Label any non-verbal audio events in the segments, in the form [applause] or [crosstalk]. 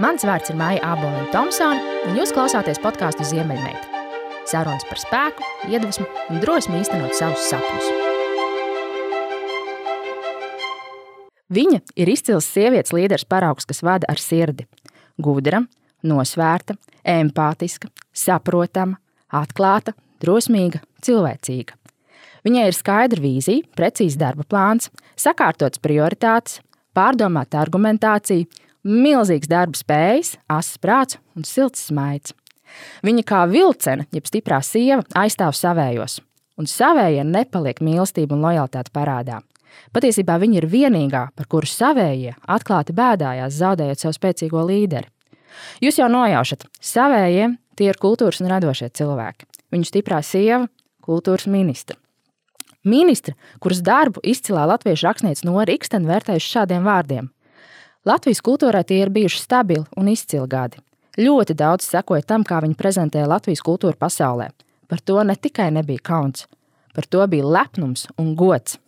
Mans vārds ir Maija Aboliņa Thompsone, un jūs klausāties podkāstu Ziemeļmeita. Sarunas par spēku, iedvesmu un drosmi īstenot savus sapņus. Viņa ir izcils sievietes līderis paraugs, kas vada ar sirdi. Gudra, nosvērta, empātiska, saprotama, atklāta, drosmīga, cilvēcīga. Viņai ir skaidra vīzija, precīzs darba plāns, sakārtots prioritātes, pārdomāta argumentācija milzīgs darba spējas, asas prāts un silts smaids. Viņa kā vilcene, jeb stiprā sieva, aizstāv savējos, un savējie nepaliek mīlestība un lojalitāte parādā. Patiesībā viņa ir vienīgā, par kuru savējie atklāti bēdājās, zaudējot savu spēcīgo līderi. Jūs jau nojaušat, savējie tie ir kultūras un radošie cilvēki. Viņu stiprā sieva, kultūras ministra. Ministra, kuras darbu izcilā latviešu rakstniece Nora Ikstena vērtējuši šādiem vārdiem: Latvijas kultūrai tie ir bijuši stabili un izcili gadi. Ļoti daudz sekoja tam, kā viņi prezentēja Latvijas kultūru pasaulē. Par to ne tikai nebija kauns, par to bija lepnums un gods.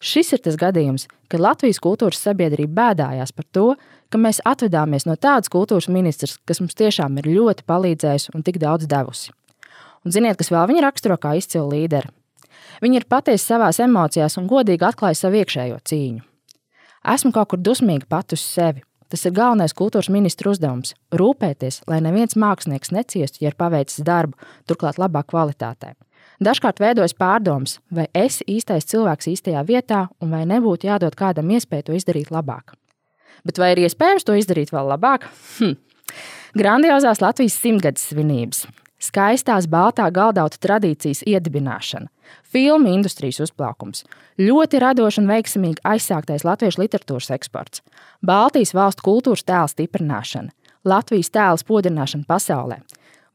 Šis ir tas gadījums, kad Latvijas kultūras sabiedrība bēdājās par to, ka mēs atvedāmies no tādas kultūras ministrs, kas mums tiešām ir ļoti palīdzējusi un tik daudz devusi. Un ziniet, kas vēl viņa raksturo kā izcilu līderi? Viņa ir patiesa savās emocijās un godīgi atklāja savu iekšējo cīņu. Esmu kaut kur dusmīga pat uz sevi. Tas ir galvenais kultūras ministra uzdevums - rūpēties, lai neviens mākslinieks neciestu, ja ir paveicis darbu, turklāt labā kvalitātē. Dažkārt veidojas pārdomas, vai esi īstais cilvēks īstajā vietā, un vai nebūtu jādod kādam iespēju to izdarīt labāk. Bet vai ir iespējams to izdarīt vēl labāk? Hm. Grandiozās Latvijas simtgades svinības, skaistās baltā galdauta tradīcijas iedibināšana, filmu industrijas uzplaukums, ļoti radošs un veiksmīgi aizsāktais latviešu literatūras eksports, Baltijas valstu kultūras tēla stiprināšana, Latvijas tēla spodrināšana pasaulē,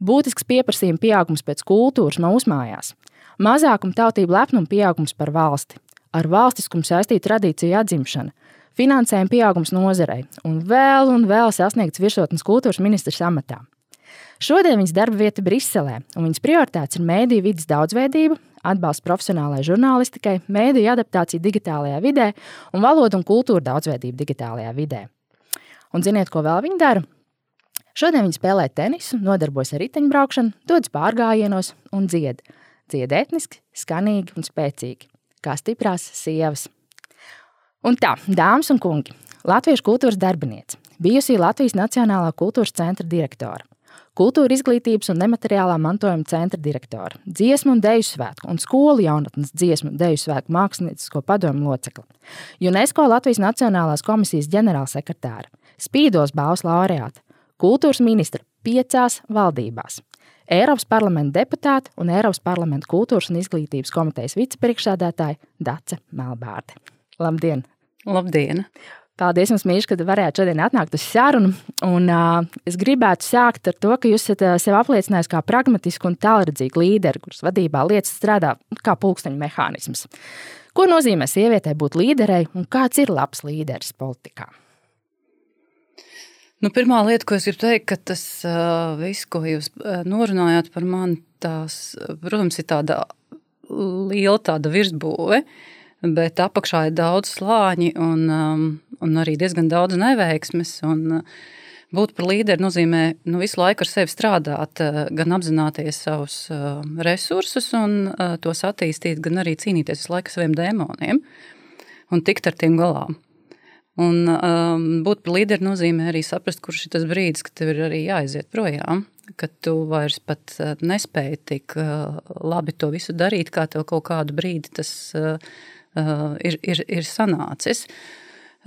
būtisks pieprasījuma pieaugums pēc kultūras mūsu mājās, mazākuma tautību lepnuma pieaugums par valsti, ar valstiskumu saistīta tradīciju atzimšana, finansējuma pieaugums nozarei un vēl un vēl sasniegts virsotnes kultūras ministrs amatā. Šodien viņas darba vieta Briselē, un viņas prioritātes ir mēdīju vidas daudzveidība, atbalsts profesionālajai žurnālistikai, mēdīju adaptācija digitālajā vidē un valodu un kultūra daudzveidība digitālajā vidē. Un ziniet, ko vēl viņi dara? Šodien viņi spēlē tenisu, nodarbojas ar riteņbraukšanu, dodas pārgājienos un dzied. Dzied etniski, skanīgi un spēcīgi, kā stiprās sievas. Un tā, dāmas un kungi, Latviešu kultūras darbiniece, bijusī Latvijas Nacionālā kultūras centra direktore, kultūra izglītības un nemateriālā mantojuma centra direktore, dziesmu un deju svētku un skolu jaunatnes dziesmu un deju svētku māksliniecisko padomu locekli, UNESCO Latvijas Nacionālās komisijas ģenerālsekretāra, spīdos balvas laureāta, kultūras ministra piecās valdībās. Eiropas parlamenta deputāte un Eiropas parlamenta kultūras un izglītības komitejas vicepriekšsēdētāja Dace Melbārde. Labdien! Labdien! Paldies jums, Mīļš, ka varējāt šodien atnākt uz sarunu. Un, uh, es gribētu sākt ar to, ka jūs esat uh, sevi apliecinājis kā pragmatisku un tālredzīgu līderi, kuras vadībā lietas strādā kā pulksteņa mehānisms. Ko nozīmē sievietei būt līderei un kāds ir labs līderis politikā? Nu, pirmā lieta, ko es gribu teikt, ka tas uh, viss, ko jūs norunājāt par mani, tās, protams, ir tāda liela tāda virsbūve. Uh, bet apakšā ir daudz slāņi un, um, un arī diezgan daudz neveiksmes. Un, uh, Būt par līderi nozīmē nu, visu laiku ar sevi strādāt, uh, gan apzināties savus uh, resursus un tos attīstīt, gan arī cīnīties visu laiku ar saviem dēmoniem un tikt ar tiem galā. Un, um, būt par līderi nozīmē arī saprast, kurš ir tas brīdis, kad tev ir arī jāaiziet projām, ka tu vairs pat nespēji tik uh, labi to visu darīt, kā tev kaut kādu brīdi tas uh, ir, ir, ir sanācis.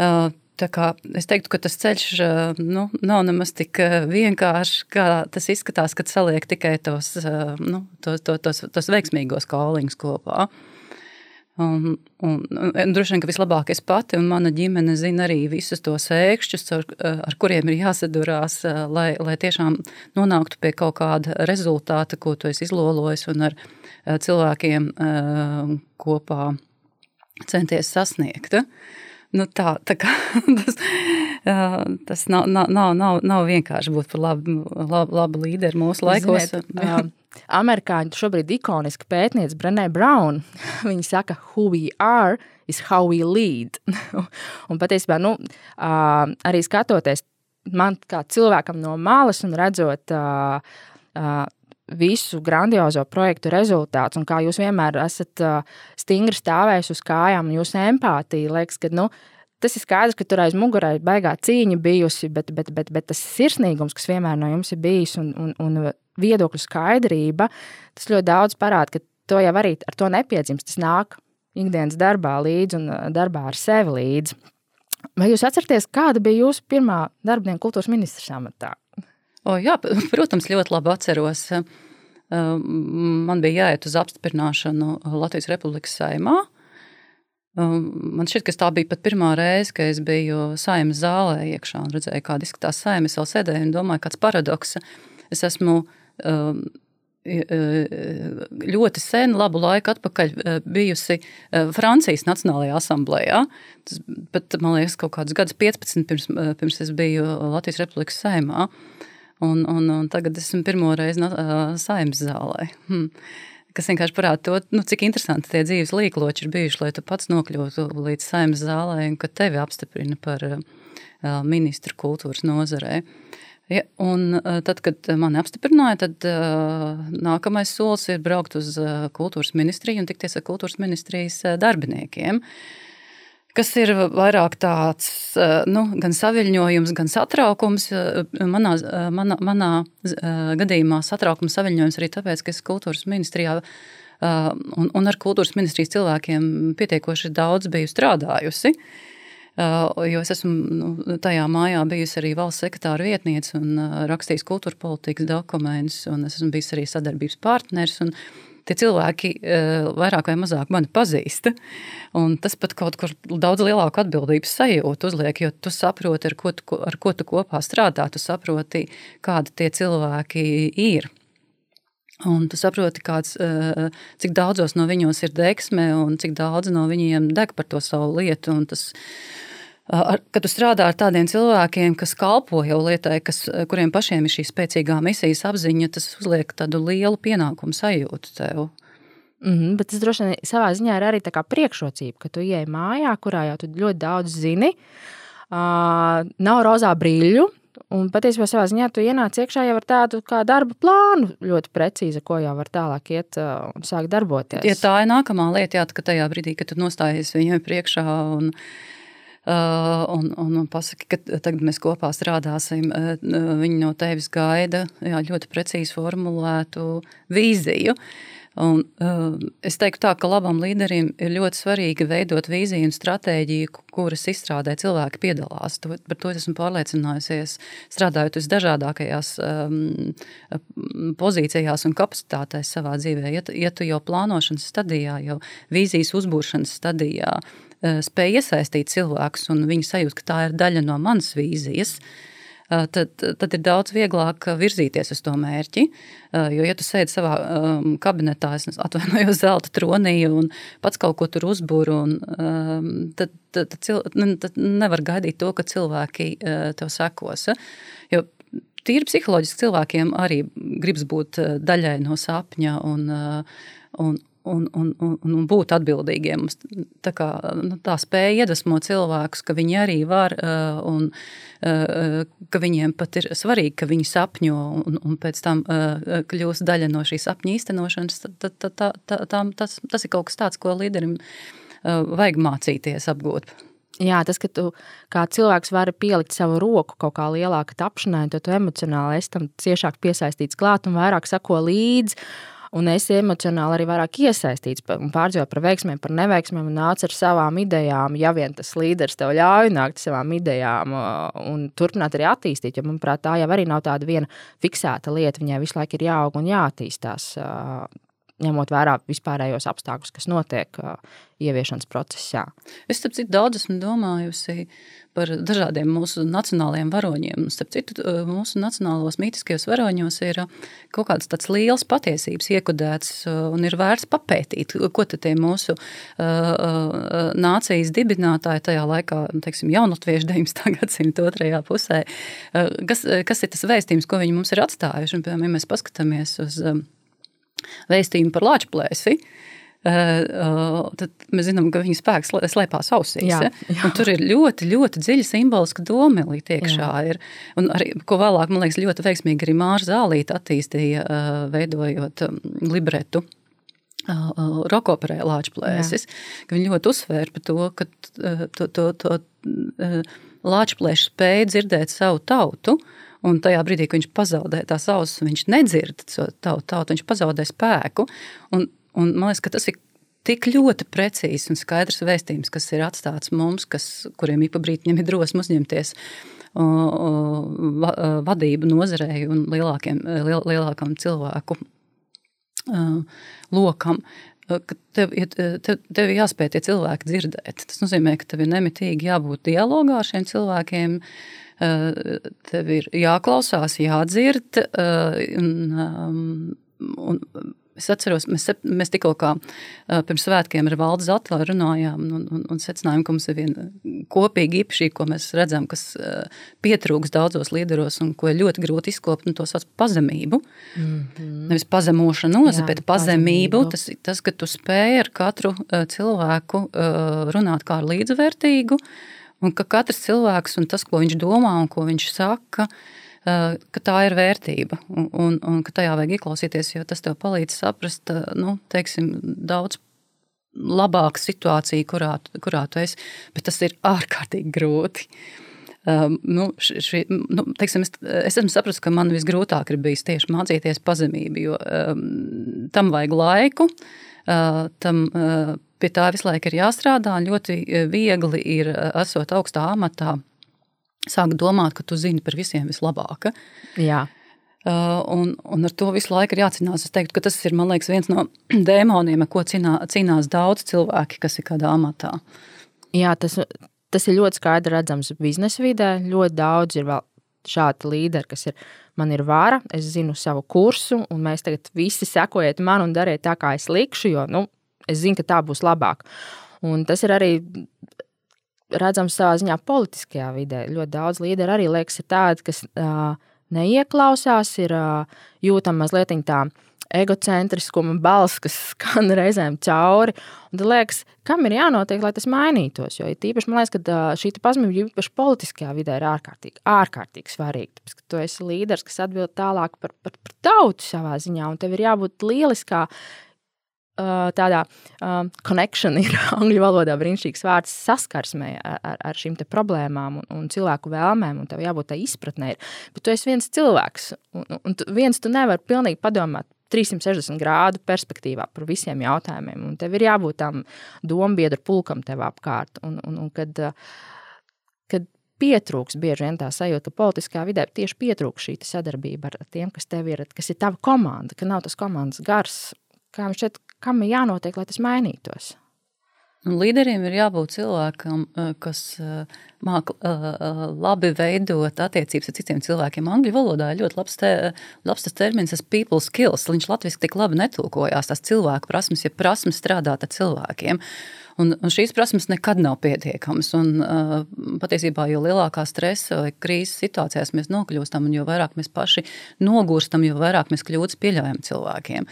Uh, es teiktu, ka tas ceļš uh, nu, nav nemaz tik vienkāršs, kā tas izskatās, kad saliek tikai tos, nu, tos, tos, tos, tos veiksmīgos kauliņus kopā. Un, un, un droši vien, ka vislabāk es pati un mana ģimene zina arī visus tos ēkšķus, ar, ar kuriem ir jāsadurās, lai, lai tiešām nonāktu pie kaut kāda rezultāta, ko tu esi izlolojis un ar cilvēkiem kopā centies sasniegt. Nu tā, tā kā, [laughs] tas tas nav, nav, nav, nav, vienkārši būt par labu, labu, labu līderi mūsu laikos. Ziniet, Amerikāņu šobrīd ikoniska pētniece Brené Brown. [laughs] Viņa saka, who we are is how we lead. [laughs] un patiesībā, nu, arī skatoties man kā cilvēkam no malas un redzot uh, uh, visu grandiozo projektu rezultāts, un kā jūs vienmēr esat uh, stingri stāvējis uz kājām, jūsu empātija liekas, ka nu, tas ir skaidrs, ka tur aiz muguras ir baigā cīņa bijusi, bet, bet, bet, bet tas sirsnīgums, kas vienmēr no jums ir bijis, un, un, un viedokļu skaidrība, tas ļoti daudz parāda, ka to jau arī ar to nepiedzimst. Tas nāk ikdienas darbā līdzi un darbā ar sevi līdzi. Vai jūs atceraties, kāda bija jūsu pirmā darbdiena kultūras ministrs amatā? O, jā, [laughs] protams, ļoti labi atceros. Man bija jāiet uz apstiprināšanu Latvijas Republikas saimā. Man šķiet, ka tā bija pat pirmā reize, kad es biju saimnes zālē iekšā un redzēju, kāda izskatās saime. Es vēl sēdēju un domāju, kāds paradoks. Es esmu ļoti sen, labu laiku atpakaļ bijusi Francijas Nacionālajā asamblējā. Tas, bet, man liekas, kaut kādus gadus 15 pirms, pirms es biju Latvijas Republikas saimā. Un, un, un tagad esmu pirmo reizi saimnes zālē. Hmm. Kas vienkārši parāda to, nu, cik interesanti tie dzīves līkloči ir bijuši, lai tu pats nokļūtu līdz saimnes zālē un ka tevi apstiprina par uh, ministru kultūras nozarē. Uh, Ja, un eh, tad, kad mani apstiprināja, tad uh, nākamais solis ir braukt uz uh, kultūras ministriju un tikties ar kultūras ministrijas darbiniekiem. Kas ir vairāk tāds nu, gan saviņojums, gan satraukums. Manā, manā, manā gadījumā satraukums, saviņojums arī tāpēc, ka es kultūras ministrijā un, un ar kultūras ministrijas cilvēkiem pietiekoši daudz biju strādājusi. Uh, jo es esmu nu, tajā mājā bijusi arī valsts sekretāra vietniece un rakstījis kultūra politikas dokumentus, un es esmu bijis arī sadarbības partners. Tie cilvēki vairāk vai mazāk mani pazīst. Tas pat kaut kur daudz lielāku atbildības sajūtu uzliek, jo tu saproti, ar ko tu, ar ko tu kopā strādā. Tu saproti, kādi tie cilvēki ir. Un tu saproti, kāds, cik daudzos no viņos ir deksme un cik daudz no viņiem deg par to savu lietu. Tas, kad tu strādā ar tādiem cilvēkiem, kas kalpo jau lietai, kas, kuriem pašiem ir šī spēcīgā misijas apziņa, tas uzliek tādu lielu pienākumu sajūtu tev. Mm -hmm, bet tas droši vien savā ziņā ir arī priekšrocība, ka tu ieej mājā, kurā jau tu ļoti daudz zini. Uh, nav rozā brīļu, Un patiesībā savā ziņā tu ienāc iekšā jau ar tādu kā darba plānu, ļoti precīzi, ko jau var tālāk iet un sākt darboties. Ja tā ir nākamā lieta, jā, ka tajā brīdī, kad tu nostājies viņai priekšā un un, un, un pasaki, ka tagad mēs kopā strādāsim. Uh, viņi no tevis gaida jā, ļoti precīzi formulētu vīziju. Un, uh, es teiktu, tā, ka labam līderim ir ļoti svarīgi veidot vīziju un stratēģiju, kuras izstrādē cilvēki piedalās. To, par to esmu pārliecinājusies, strādājot visdažādākajās um, pozīcijās un kapacitātēs savā dzīvē. Ja, ja tu jau plānošanas stadijā, jau vīzijas uzbūšanas stadijā, uh, Eh, spēj iesaistīt cilvēkus un viņi sajūt, ka tā ir daļa no manas vīzijas, eh, tad, tad ir daudz vieglāk virzīties uz to mērķi. Eh, jo, ja tu sēdi savā um, kabinetā, es atvainojos zelta tronī un pats kaut ko tur uzbūru, un, um, tad, tad, tad, tad nevar gaidīt to, ka cilvēki uh, tev sekos. Jo tīri psiholoģiski cilvēkiem arī gribas būt daļai no sapņa un, un, un, un, un, un būt atbildīgiem. Tā, kā, nu, tā spēja iedvesmot cilvēkus, ka viņi arī var, uh, un uh, ka viņiem pat ir svarīgi, ka viņi sapņo un, un pēc tam uh, kļūst daļa no šīs sapņu īstenošanas. Tā, tā, tā, tā, tas, tas ir kaut kas tāds, ko līderim vajag mācīties apgūt. Jā, tas, ka tu kā cilvēks vari pielikt savu roku kaut kā lielāka tapšanai, tad tu emocionāli esi tam ciešāk piesaistīts klāt un vairāk sako līdzi un es emocionāli arī vairāk iesaistīts un pārdzīvoju par veiksmēm, par neveiksmēm un nācu ar savām idejām, ja vien tas līderis tev ļauj nākt ar savām idejām un turpināt arī attīstīt, jo, manuprāt, tā jau arī nav tāda viena fiksēta lieta, viņai visu laiku ir jāaug un jāattīstās ņemot vērā vispārējos apstākļus, kas notiek ieviešanas procesā. Es tam citu daudz esmu domājusi par dažādiem mūsu nacionālajiem varoņiem. Starp citu, mūsu nacionālos mītiskajos varoņos ir kaut kāds tāds liels patiesības iekodēts un ir vērts papētīt, ko tie mūsu uh, nācijas dibinātāji tajā laikā, teiksim, jaunatvieši 19. [laughs] gadsimta otrajā pusē, uh, kas, kas ir tas vēstījums, ko viņi mums ir atstājuši. Un, piemēram, ja mēs paskatāmies uz um, vēstījumu par lāčplēsi, tad mēs zinām, ka viņa spēks slēpās ausīs. Jā, jā. Tur ir ļoti, ļoti dziļa simboliska domelīte iekšā. Ir. Un arī, ko vēlāk, man liekas, ļoti veiksmīgi arī Māra Zālīta attīstīja, veidojot libretu. Rokoperē Latvijas ka viņi ļoti uzsvēra par to, ka to, to, to, Latvijas spēja dzirdēt savu tautu, Un tajā brīdī, kad viņš pazaudē tās ausis, viņš nedzird to tautu, tautu viņš pazaudē spēku. Un, Un man liekas, ka tas ir tik ļoti precīzs un skaidrs vēstījums, kas ir atstāts mums, kas, kuriem ik pa brīdim ir drosme uzņemties vadību nozarei un lielākiem, liel, lielākam cilvēku lokam. Tev, tev, tev jāspēj tie cilvēki dzirdēt. Tas nozīmē, ka tev ir nemitīgi jābūt dialogā ar šiem cilvēkiem. Tev ir jāklausās, jādzird. Un, un, Es atceros, mēs, mēs tikko kā, pirms svētkiem ar Valdu Zatlaru runājām un, un, un secinājām, ka mums ir viena kopīga īpašība, ko mēs redzam, kas pietrūks daudzos līderos un ko ir ļoti grūti izkopt, un to sauc par pazemību. Mm -hmm. Nevis pazemošanos, Jā, bet pazemību. pazemību. Tas, tas, ka tu spēj ar katru cilvēku runāt kā ar līdzvērtīgu, un ka katrs cilvēks un tas, ko viņš domā un ko viņš saka, Eh, ka tā ir vērtība un, un, un ka tajā vajag ieklausīties, jo tas tev palīdz saprast eh, nu, teiksim, daudz labāku situāciju, kurā, kurā tu esi, bet tas ir ārkārtīgi grūti. Um, nu, ši, nu, teiksim, es, es esmu sapratis, ka man visgrūtāk ir bijis tieši mācīties pazemību, jo um, tam vajag laiku, uh, tam uh, pie tā visu laiku ir jāstrādā. Ļoti viegli ir, esot augstā amatā, sāk domāt, ka tu zini par visiem vislabāk. Jā. Uh, un, un ar to visu laiku ir jācīnās. Es teiktu, ka tas ir liekas, viens no [clears throat] dēmoniem, ar ko cīnā, cīnās daudz cilvēki, kas ir kādā amatā. Jā, tas, tas ir ļoti skaidri redzams biznesa vidē. Ļoti daudz ir vēl šādi līderi, kas ir. Man ir vara, es zinu savu kursu, un mēs tagad visi sekojiet man un dariet tā, kā es likšu, jo nu, es zinu, ka tā būs labāk. Un tas ir arī redzams savā ziņā politiskajā vidē. Ļoti daudz līderi arī liekas, ir tādi, kas uh, neieklausās, ir uh, jūtama mazliet tā egocentriskuma balss, kas skan [laughs] reizēm cauri. Un tad liekas, kam ir jānotiek, lai tas mainītos. Jo īpaši man liekas, ka šī pazemība īpaši politiskajā vidē ir ārkārtīgi, ārkārtīgi svarīga. Tāpēc, ka tu esi līderis, kas atbild tālāk par, par, par tautu savā ziņā, un tev ir jābūt lieliskā tādā uh, connection ir [laughs] angļu valodā brīnišķīgs vārds saskarsmē ar, ar šīm problēmām un, un cilvēku vēlmēm, un tev jābūt tai izpratnē. Bet tu esi viens cilvēks, un, un tu, viens tu nevari pilnīgi padomāt 360 grādu perspektīvā par visiem jautājumiem, un tev ir jābūt tam dombiedru pulkam tev apkārt. Un, un, un kad, kad pietrūks bieži vien tā sajūta, ka politiskā vidē tieši pietrūks šī sadarbība ar tiem, kas tev ir, kas ir tava komanda, ka nav tas komandas gars, kā viņš šeit kam ir jānotiek, lai tas mainītos? Un līderiem ir jābūt cilvēkam, eh, kas eh, māca eh, labi veidot attiecības ar citiem cilvēkiem. Angļu valodā ir ļoti labs, te, labs tas termins, tas people skills. Viņš latviešu tik labi netulkojās, tās cilvēku prasmes, ja prasmes strādāt ar cilvēkiem. Un, un šīs prasmes nekad nav pietiekamas. Un, uh, patiesībā, jo lielākā stresa vai krīzes situācijās mēs nokļūstam, un jo vairāk mēs paši nogūstam, jo vairāk mēs kļūdas pieļaujam cilvēkiem.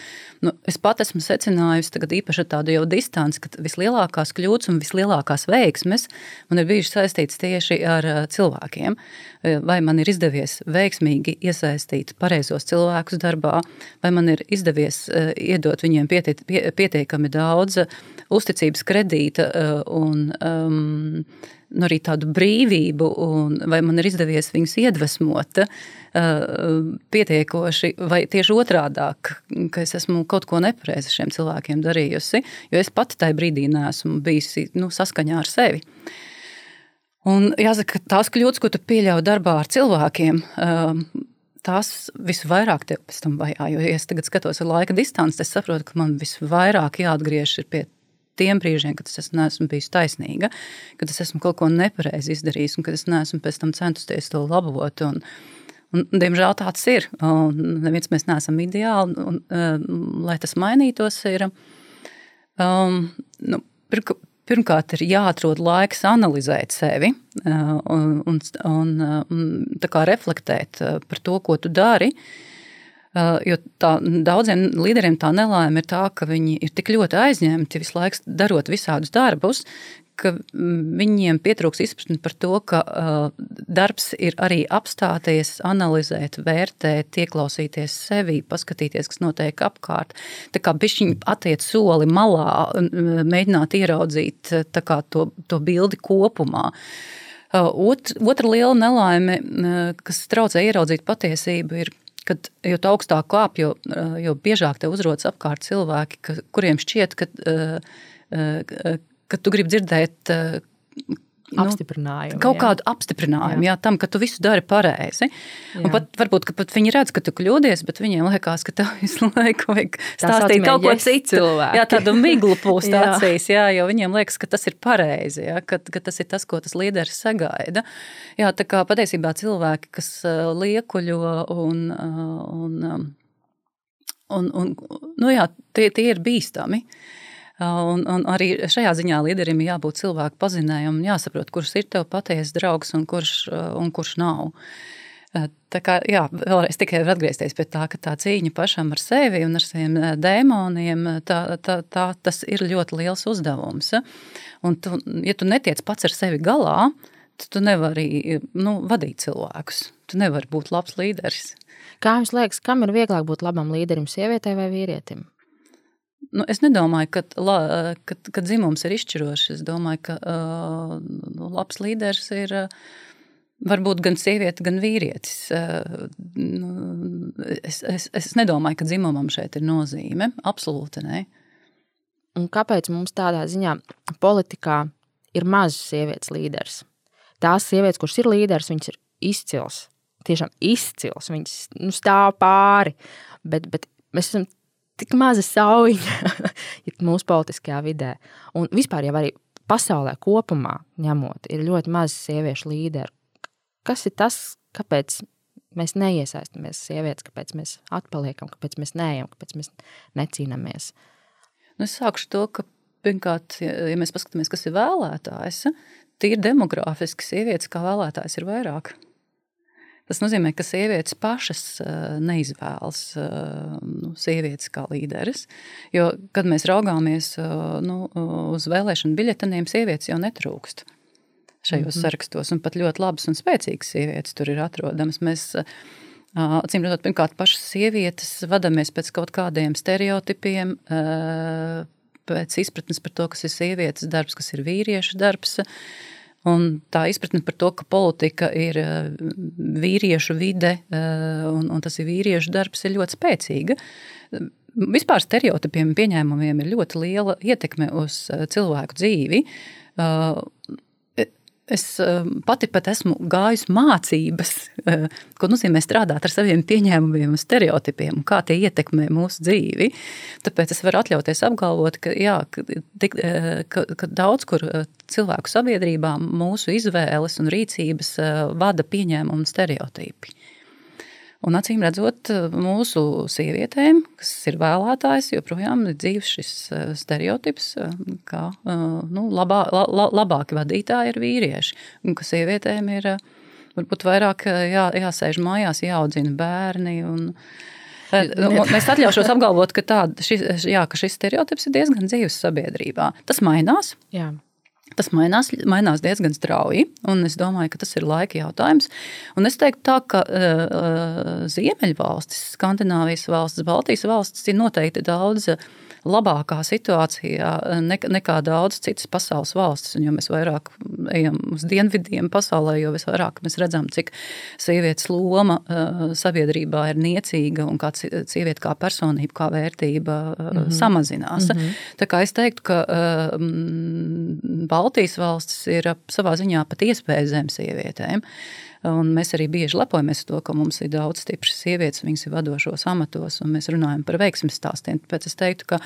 Nu, es pat esmu secinājusi, tagad īpaši ar tādu jau distanci, ka vislielākās kļūdas un vislielākās veiksmes man ir bijušas saistītas tieši ar uh, cilvēkiem. Vai man ir izdevies veiksmīgi iesaistīt pareizos cilvēkus darbā, vai man ir izdevies uh, iedot viņiem pietiekami daudz uzticības kredīta eh, un um, nu, arī tādu brīvību, un vai man ir izdevies viņus iedvesmot uh, pietiekoši, vai tieši otrādāk, ka es esmu kaut ko nepareizi šiem cilvēkiem darījusi, jo es pati tajā brīdī neesmu bijusi nu, saskaņā ar sevi. Un jāsaka, tās kļūdas, ko tu pieļauj darbā ar cilvēkiem, um, tās visvairāk tev pēc tam vajā. Jo, es tagad skatos ar laika distanci, es saprotu, ka man visvairāk jāatgriežas pie tiem brīžiem, kad es neesmu bijis taisnīga, kad es esmu kaut ko nepareizi izdarījis un kad es neesmu pēc tam centusies to labot. Un, Un, diemžēl tāds ir. Un neviens mēs neesam ideāli. Un, um, lai tas mainītos, ir um, nu, pirmkārt ir jāatrod laiks analizēt sevi uh, un, un, un, un reflektēt uh, par to, ko tu dari. Jo tā, daudziem līderiem tā nelaime ir tā, ka viņi ir tik ļoti aizņemti visu laiku darot visādus darbus, ka viņiem pietrūks izpratni par to, ka uh, darbs ir arī apstāties, analizēt, vērtēt, ieklausīties sevi, paskatīties, kas notiek apkārt. Tā kā bišķiņi attiec soli malā, mēģināt ieraudzīt kā, to, to bildi kopumā. Ot, otra liela nelaime, kas traucē ieraudzīt patiesību, ir kad jo augstāk kāp, jo, jo biežāk te uzrodas apkārt cilvēki, ka, kuriem šķiet, ka ka tu gribi dzirdēt uh, apstiprinājumu. Kaut jā. kādu apstiprinājumu jā. Jā, tam, ka tu visu dari pareizi. Pat, varbūt pat viņi redz, ka tu kļūdies, bet viņiem liekas, ka tev [laughs] visu laiku vajag stāstīt kaut ko citu. Cilvēki. Jā, tādu miglu [laughs] pūst acīs, jā, jo viņiem liekas, ka tas ir pareizi, jā, ka, ka tas ir tas, ko tas līderis sagaida. Jā, tā kā patiesībā cilvēki, kas liekuļo un, un, un, un nu jā, tie, tie ir bīstami. Un, un arī šajā ziņā līderim ir jābūt cilvēku pazinējumam, jāsaprot, kurš ir tev patiesa draugs un kurš, un kurš nav. Tā kā, jā, vēlreiz tikai atgriezties pie tā, ka tā cīņa pašam ar sevi un ar saviem dēmoniem, tā, tā, tā, tas ir ļoti liels uzdevums. Un tu, ja tu netiec pats ar sevi galā, tad tu nevari nu, vadīt cilvēkus. Tu nevari būt labs līderis. Kā jums liekas, kam ir vieglāk būt labam līderim, sievietei vai vīrietim? Nu, es nedomāju, ka, la, ka, ka dzimums ir izšķirošs. Es domāju, ka uh, labs līderis ir uh, varbūt gan sieviete, gan vīrietis. Uh, nu, es, es, es nedomāju, ka dzimumam šeit ir nozīme. Absolūti nē. Un kāpēc mums tādā ziņā politikā ir mazs sievietes līderis? Tās sievietes, kuras ir līderis, viņas ir izcils. Tiešām izcils. Viņas nu, stāv pāri. Bet, bet mēs esam tik maza sauja [laughs] mūsu politiskajā vidē. Un vispār jau arī pasaulē kopumā ņemot, ir ļoti maz sieviešu līderu. Kas ir tas, kāpēc mēs neiesaistamies sievietes, kāpēc mēs atpaliekam, kāpēc mēs neejam, kāpēc mēs necīnāmies? Nu, es sākšu to, ka pirmkārt, ja mēs paskatāmies, kas ir vēlētājs, tīri demogrāfiski sievietes kā vēlētājs ir vairāk. Tas nozīmē, ka sievietes pašas eh, neizvēlas eh, nu, sievietes kā līderes. Jo, kad mēs raugāmies eh, nu, uz vēlēšanu biļeteniem, sievietes jau netrūkst šajos mm -hmm. sarakstos. Un pat ļoti labas un spēcīgas sievietes tur ir atrodamas. Mēs, Acīm redzot, pirmkārt, pašas sievietes vadāmies pēc kaut kādiem stereotipiem, pēc izpratnes par to, kas ir sievietes darbs, kas ir vīriešu darbs. Un tā izpratne par to, ka politika ir eh, vīriešu vide eh, un, un tas ir vīriešu darbs, ir ļoti spēcīga. Vispār stereotipiem un pieņēmumiem ir ļoti liela ietekme uz eh, cilvēku dzīvi. Es pati pat esmu gājusi mācības, ko nozīmē strādāt ar saviem pieņēmumiem un stereotipiem, kā tie ietekmē mūsu dzīvi. Tāpēc es varu atļauties apgalvot, ka, jā, ka, tik, ka, ka daudz kur cilvēku sabiedrībā mūsu izvēles un rīcības vada pieņēmumu un stereotipi. Un acīm redzot, mūsu sievietēm, kas ir vēlētājas, joprojām ir dzīves šis eh, stereotips, eh, ka eh, nu, labā, la, labāki vadītāji ir vīrieši, un ka sievietēm ir varbūt vairāk jā, jāsēž mājās, jāaudzina bērni. Un, es atļaušos apgalvot, ka, tāda, šis, jā, ka šis stereotips ir diezgan dzīves sabiedrībā. Tas mainās. Jā. Tas mainās, mainās diezgan strauji, un es domāju, ka tas ir laika jautājums. Un es teiktu, tā, ka uh, Ziemeļvalstis, Skandināvijas valstis, Baltijas valstis ir noteikti daudz uh, labākā situācijā nekā daudz citas pasaules valstis. Un, jo mēs vairāk ejam uz dienvidiem pasaulē, jo vairāk mēs redzam, cik sievietes loma sabiedrībā ir niecīga un kā sieviete kā personība, kā vērtība mm -hmm. samazinās. Mm -hmm. Tā kā es teiktu, ka Baltijas valstis ir savā ziņā pat iespēja zem sievietēm. Un mēs arī bieži lepojamies ar to, ka mums ir daudz stipras sievietes, viņas ir vadošos amatos, un mēs runājam par veiksmju stāstiem. Tāpēc es teiktu, ka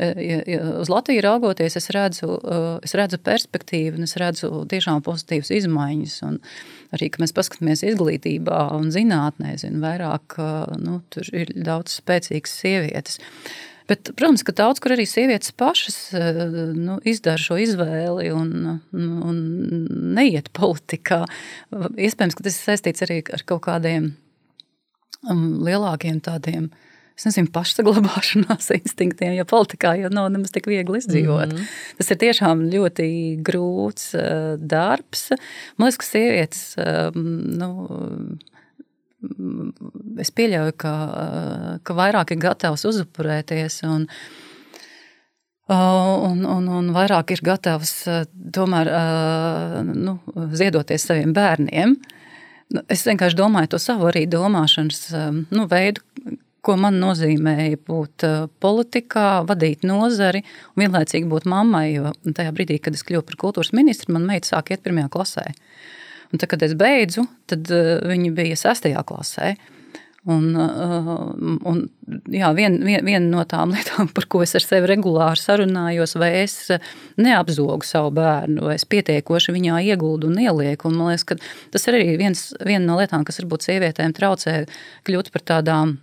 e, uz Latviju raugoties, es redzu, e, es redzu perspektīvu un es redzu tiešām pozitīvas izmaiņas. Un arī, ka mēs paskatāmies izglītībā un zinātnē, zinu, vairāk, e, nu, tur ir daudz spēcīgas sievietes. Bet, protams, ka daudz kur arī sievietes pašas eh, nu, izdara šo izvēli un, un neiet politikā. Iespējams, ka tas ir saistīts arī ar kaut kādiem um, lielākiem tādiem es nezinu, pašsaglabāšanās [laughs] instinktiem, jo politikā jau nav nemaz tik viegli izdzīvot. Mm -hmm. Tas ir tiešām ļoti grūts uh, darbs. Man liekas, ka sievietes, uh, nu, es pieļauju, ka, uh, ka vairāk ir gatavs uzupurēties un, un, un, un vairāk ir gatavs tomēr nu, ziedoties saviem bērniem. Nu, es vienkārši domāju to savu arī domāšanas nu, veidu, ko man nozīmēja būt politikā, vadīt nozari un vienlaicīgi būt mammai. Jo tajā brīdī, kad es kļuvu par kultūras ministru, man meita sāk iet pirmajā klasē. Un tad, kad es beidzu, tad eh, viņa bija sestajā klasē. Un, eh, un, jā, viena vien, vien no tām [laughs] lietām, par ko es ar sevi regulāri sarunājos, vai es neapzogu savu bērnu, vai es pietiekoši viņā ieguldu un ielieku. Un man liekas, ka tas ir arī viens, viena no lietām, kas varbūt sievietēm traucē kļūt par tādām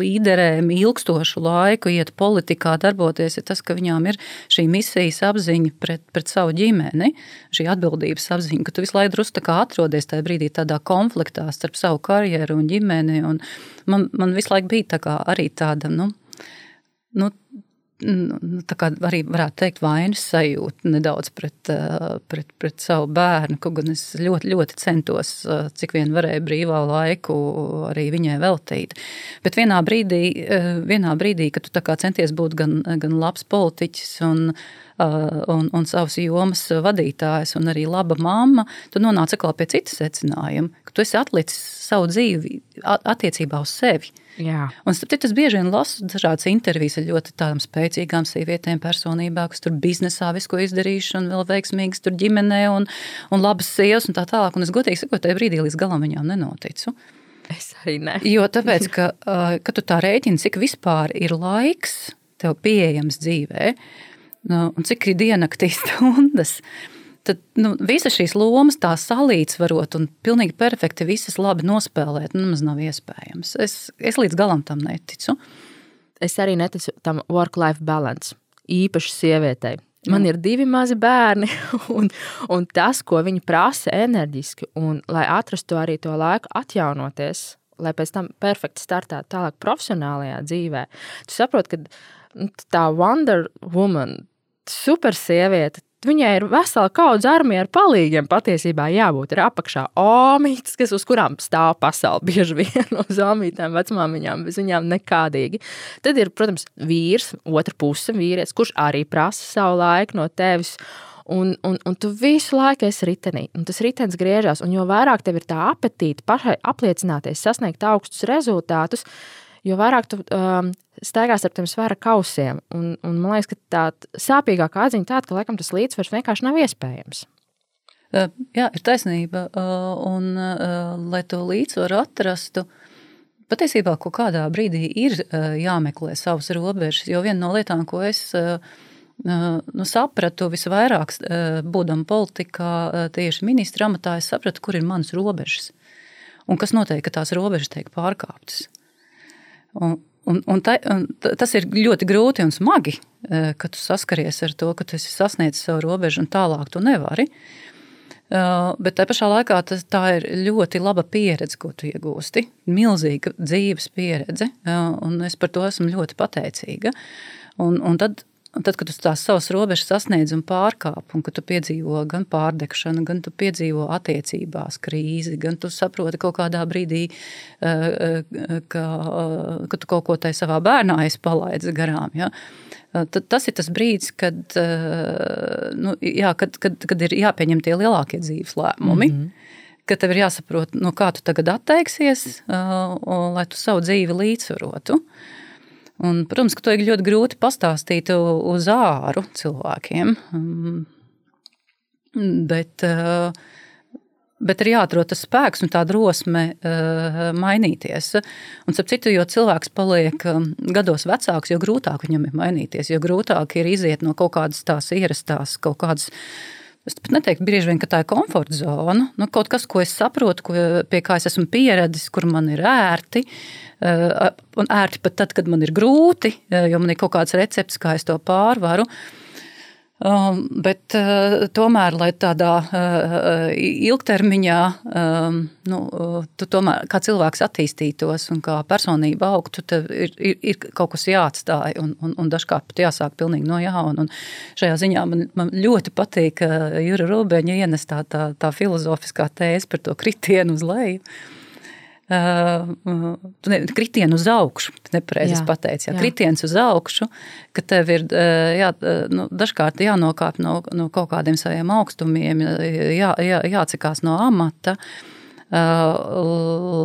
līderēm ilgstošu laiku iet politikā, darboties, ir tas, ka viņām ir šī misijas apziņa pret, pret savu ģimeni, šī atbildības apziņa, ka tu visu laiku drusku atrodies tajā brīdī tādā konfliktā starp savu karjeru un ģimeni. Un man, man visu laiku bija tā arī tāda, nu, nu Nu, nu, arī varētu teikt, vainas sajūta nedaudz pret, eh, pret, pret savu bērnu. Kaut gan es ļoti, ļoti centos, eh, cik vien varēju brīvā laiku arī viņai veltīt. Bet vienā brīdī, eh, vienā brīdī kad tu centies būt gan, gan labs politiķis un, un, un savas jomas vadītājs un arī laba mamma, tu nonāc atkal pie citas secinājuma, ka tu esi atlicis savu dzīvi attiecībā uz sevi. Jā. Un citu, bieži vien lasu dažādas intervijas ar ļoti tādām spēcīgām sievietēm, personībām, kas tur biznesā visu ko izdarījuši, un vēl veiksmīgas tur ģimenē, un, un labas sievas un tā tālāk. Un es godīgi sakot, tajā brīdī līdz galam viņām nenoticu. Es arī ne. Jo tāpēc, ka, kad tu tā rēķini, cik vispār ir laiks tev pieejams dzīvē, un cik ir diennaktī [laughs] stundas, tad nu, visas šīs lomas tā salīdzvarot un pilnīgi perfekti visas labi nospēlēt, nu, nemaz nav iespējams. Es, es līdz galam tam neticu. Es arī neticu tam work-life balance, īpaši sievietei. Man ir divi mazi bērni, [laughs] un, un tas, ko viņi prasa enerģiski, un lai atrastu arī to laiku atjaunoties, lai pēc tam perfekti startētu tālāk profesionālajā dzīvē, tu saproti, ka nu, tā Wonder Woman, super sieviete, Viņai ir vesela kaudze armija ar palīgiem. Patiesībā jābūt ir apakšā omītes, kas uz kurām stāv pasaule [laughs] bieži vien uz omītēm, vecmāmiņām, bez viņām nekādīgi. Tad ir, protams, vīrs, otra puse vīrietis, kurš arī prasa savu laiku no tevis. Un, un, un tu visu laiku esi ritenī, un tas ritenis griežas. Jo vairāk tev ir tā apetīte pašai apliecināties, sasniegt augstus rezultātus, jo vairāk tu um, staigās ar tiem svara kausiem. Un, un man liekas, ka tā sāpīgākā atziņa tāda, ka laikam tas līdzsvars vienkārši nav iespējams. Jā, ir taisnība. Un, lai to līdzsvaru atrastu, patiesībā kaut kādā brīdī ir jāmeklē savas robežas. Jo viena no lietām, ko es nu, sapratu visvairāk, būdama politikā, tieši ministra amatā, es sapratu, kur ir manas robežas. Un kas notiek, ka tās robežas tiek pārkāptas. Un, Un, un, ta, un tas ir ļoti grūti un smagi, e, kad tu saskaries ar to, ka tu esi sasniedzis savu robežu un tālāk tu nevari. E, bet tajā pašā laikā tas, tā ir ļoti laba pieredze, ko tu iegūsti. Milzīga dzīves pieredze, e, un es par to esmu ļoti pateicīga. Un, un tad Un tad, kad tu tās savas robežas sasniedz un pārkāp, un kad tu piedzīvo gan pārdegšanu, gan tu piedzīvo attiecībās krīzi, gan tu saproti kaut kādā brīdī, eh, eh, ka, eh, ka tu kaut ko tai savā bērnā esi palaidis garām. Ja? Tad tas ir tas brīdis, kad, nu, jā, kad, kad, kad ir jāpieņem tie lielākie dzīves lēmumi. Mm -hmm ka tev ir jāsaprot, no kā tu tagad atteiksies, uh, lai tu savu dzīvi līdzsvarotu. Uh, Un, protams, ka to ir ļoti grūti pastāstīt uz āru cilvēkiem. Mm. Bet, eh, bet ir jāatrod tas spēks un tā drosme eh, mainīties. Un, ap citu, jo cilvēks paliek eh, gados vecāks, jo grūtāk viņam ir mainīties, jo grūtāk ir iziet no kaut kādas tās ierastās, kaut kādas Es pat neteiktu, bieži vien, ka tā ir komforta zona. Nu, kaut kas, ko es saprotu, ko, pie kā es esmu pieradis, kur man ir ērti. Uh, un ērti pat tad, kad man ir grūti, uh, jo man ir kaut kāds recepts, kā es to pārvaru. Um, bet uh, tomēr, lai tādā uh, ilgtermiņā um, nu, uh, tu tomēr kā cilvēks attīstītos un kā personība augtu, tev ir, ir, ir kaut kas jāatstāj un, un, un dažkārt pat jāsāk pilnīgi no jauna. Un šajā ziņā man, man ļoti patīk Jura Rūbeņa ienestā tā, tā filozofiskā tēze par to kritienu uz leju. Uh, ne, kritienu uz augšu, nepareizi pateicis. Jā, jā. Kritiens uz augšu, ka tev ir jā, nu, dažkārt jānokāp no, no kaut kādiem saviem augstumiem, jā, jā, jācikās no amata, uh,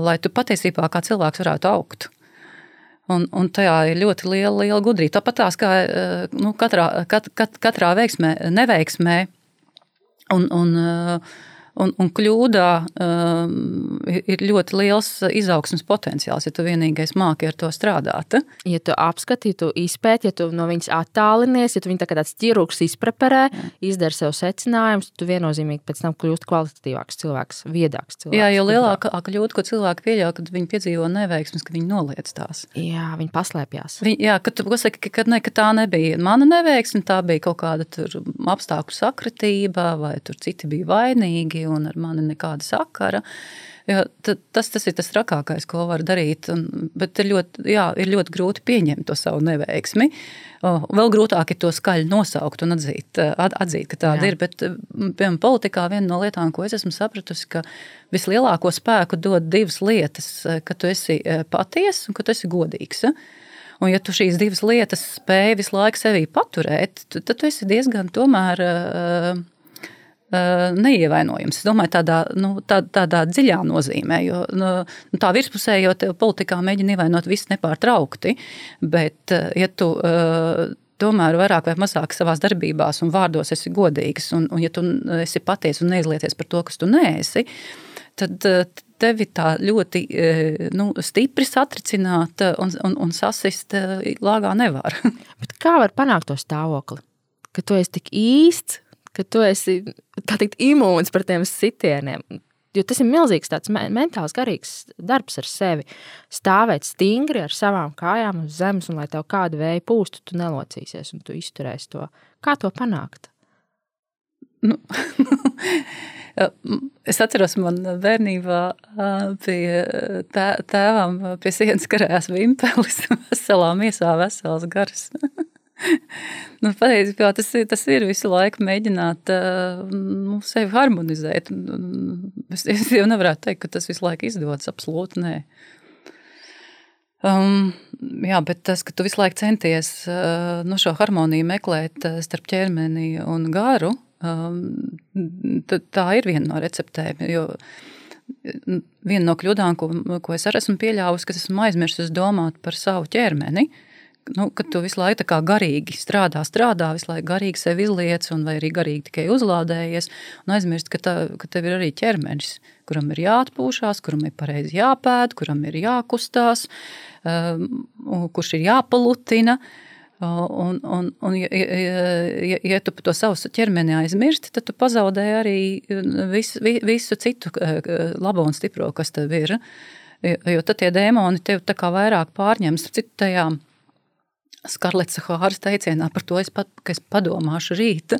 lai tu patiesībā kā cilvēks varētu augt. Un, un tajā ir ļoti liela, liela gudrība. Tāpat tās kā nu, katrā, kat, kat, katrā veiksmē, neveiksmē. Un, un, uh, Un, un kļūdā um, ir ļoti liels izaugsmas potenciāls, ja tu vienīgais māki ar to strādāt. Ja tu apskati, ja tu izpēti, ja tu no viņas attālinies, ja tu viņu tā kā tāds ķirurgs izpreparē, izdara sev secinājumus, tu viennozīmīgi pēc tam kļūst kvalitatīvāks cilvēks, viedāks cilvēks. Jā, jo lielākā kļūda, ko cilvēki pieļauj, kad viņi piedzīvo neveiksmes, ka viņi noliec tās. Jā, viņi paslēpjas. Viņi, jā, kad tu pasaki, ka, ne, ka tā nebija mana neveiksme, tā bija kaut kāda apstākļu sakritība, vai tur citi bija vainīgi un ar mani nekāda sakara. Jo, tas, tas ir tas trakākais, ko var darīt. Un, bet ir ļoti, jā, ir ļoti grūti pieņemt to savu neveiksmi. Vēl grūtāk ir to skaļi nosaukt un atzīt, atzīt ka tāda jā. ir. Bet, piemēram, politikā viena no lietām, ko es esmu sapratusi, ka vislielāko spēku dod divas lietas, ka tu esi patiesa un ka tu esi godīgs. Un, ja tu šīs divas lietas spēj visu laiku sevī paturēt, tad tu esi diezgan tomēr uh, neievainojams. Es domāju, tādā, nu, tā, tādā dziļā nozīmē, jo nu, tā virspusējo politikā mēģina ievainot visu nepārtraukti. Bet, ja tu tomēr vairāk vai mazāk savā darbībā un vārdos esi godīgs, un, un ja tu esi patiesa un neizlieties par to, kas tu neesi, tad tevi tā ļoti nu, stipri satricināt un, un, un sasist lāgā nevar. [laughs] Kā var panākt to stāvokli? Ka tu esi tik īsts, ka tu esi teikt, imūns par tiem sitieniem. Jo tas ir milzīgs tāds mentāls, garīgs darbs ar sevi. Stāvēt stingri ar savām kājām uz zemes, un lai tev kāda vēja pūstu, tu nelocīsies un tu izturēsi to. Kā to panākt? Nu, [laughs] es atceros, man bērnībā pie tēvam pie sienas karājās vimpelis, [laughs] veselā miesā, vesels gars. [laughs] [laughs] nu, patiesībā tas, tas ir visu laiku mēģināt nu, sevi harmonizēt. Es, es jau nevaru teikt, ka tas visu laiku izdodas. Absolūti nē. Um, jā, bet tas, ka tu visu laiku centies uh, nu, šo harmoniju meklēt uh, starp ķermeni un garu, um, tā ir viena no receptēm. Jo viena no kļūdām, ko, ko es arī esmu pieļāvusi, ka esmu aizmirsis domāt par savu ķermeni. Uh, nu, ka tu visu laiku garīgi strādā, strādā, visu laiku garīgi sevi izliec, un arī garīgi tikai uzlādējies, un aizmirst, ka, tā, ka tev ir arī ķermenis, kuram ir jāatpūšās, kuram ir pareizi jāpēd, kuram ir jākustās, um, kurš ir jāpalutina. Un, un, un ja, ja, ja tu to savu ķermeni aizmirsti, tad tu pazaudē arī visu, visu citu labo un stipro, kas tev ir. Jo tad tie dēmoni tev vairāk pārņems citu tajām Skarlets Hāras teicienā par to, es pat, ka es padomāšu rīt,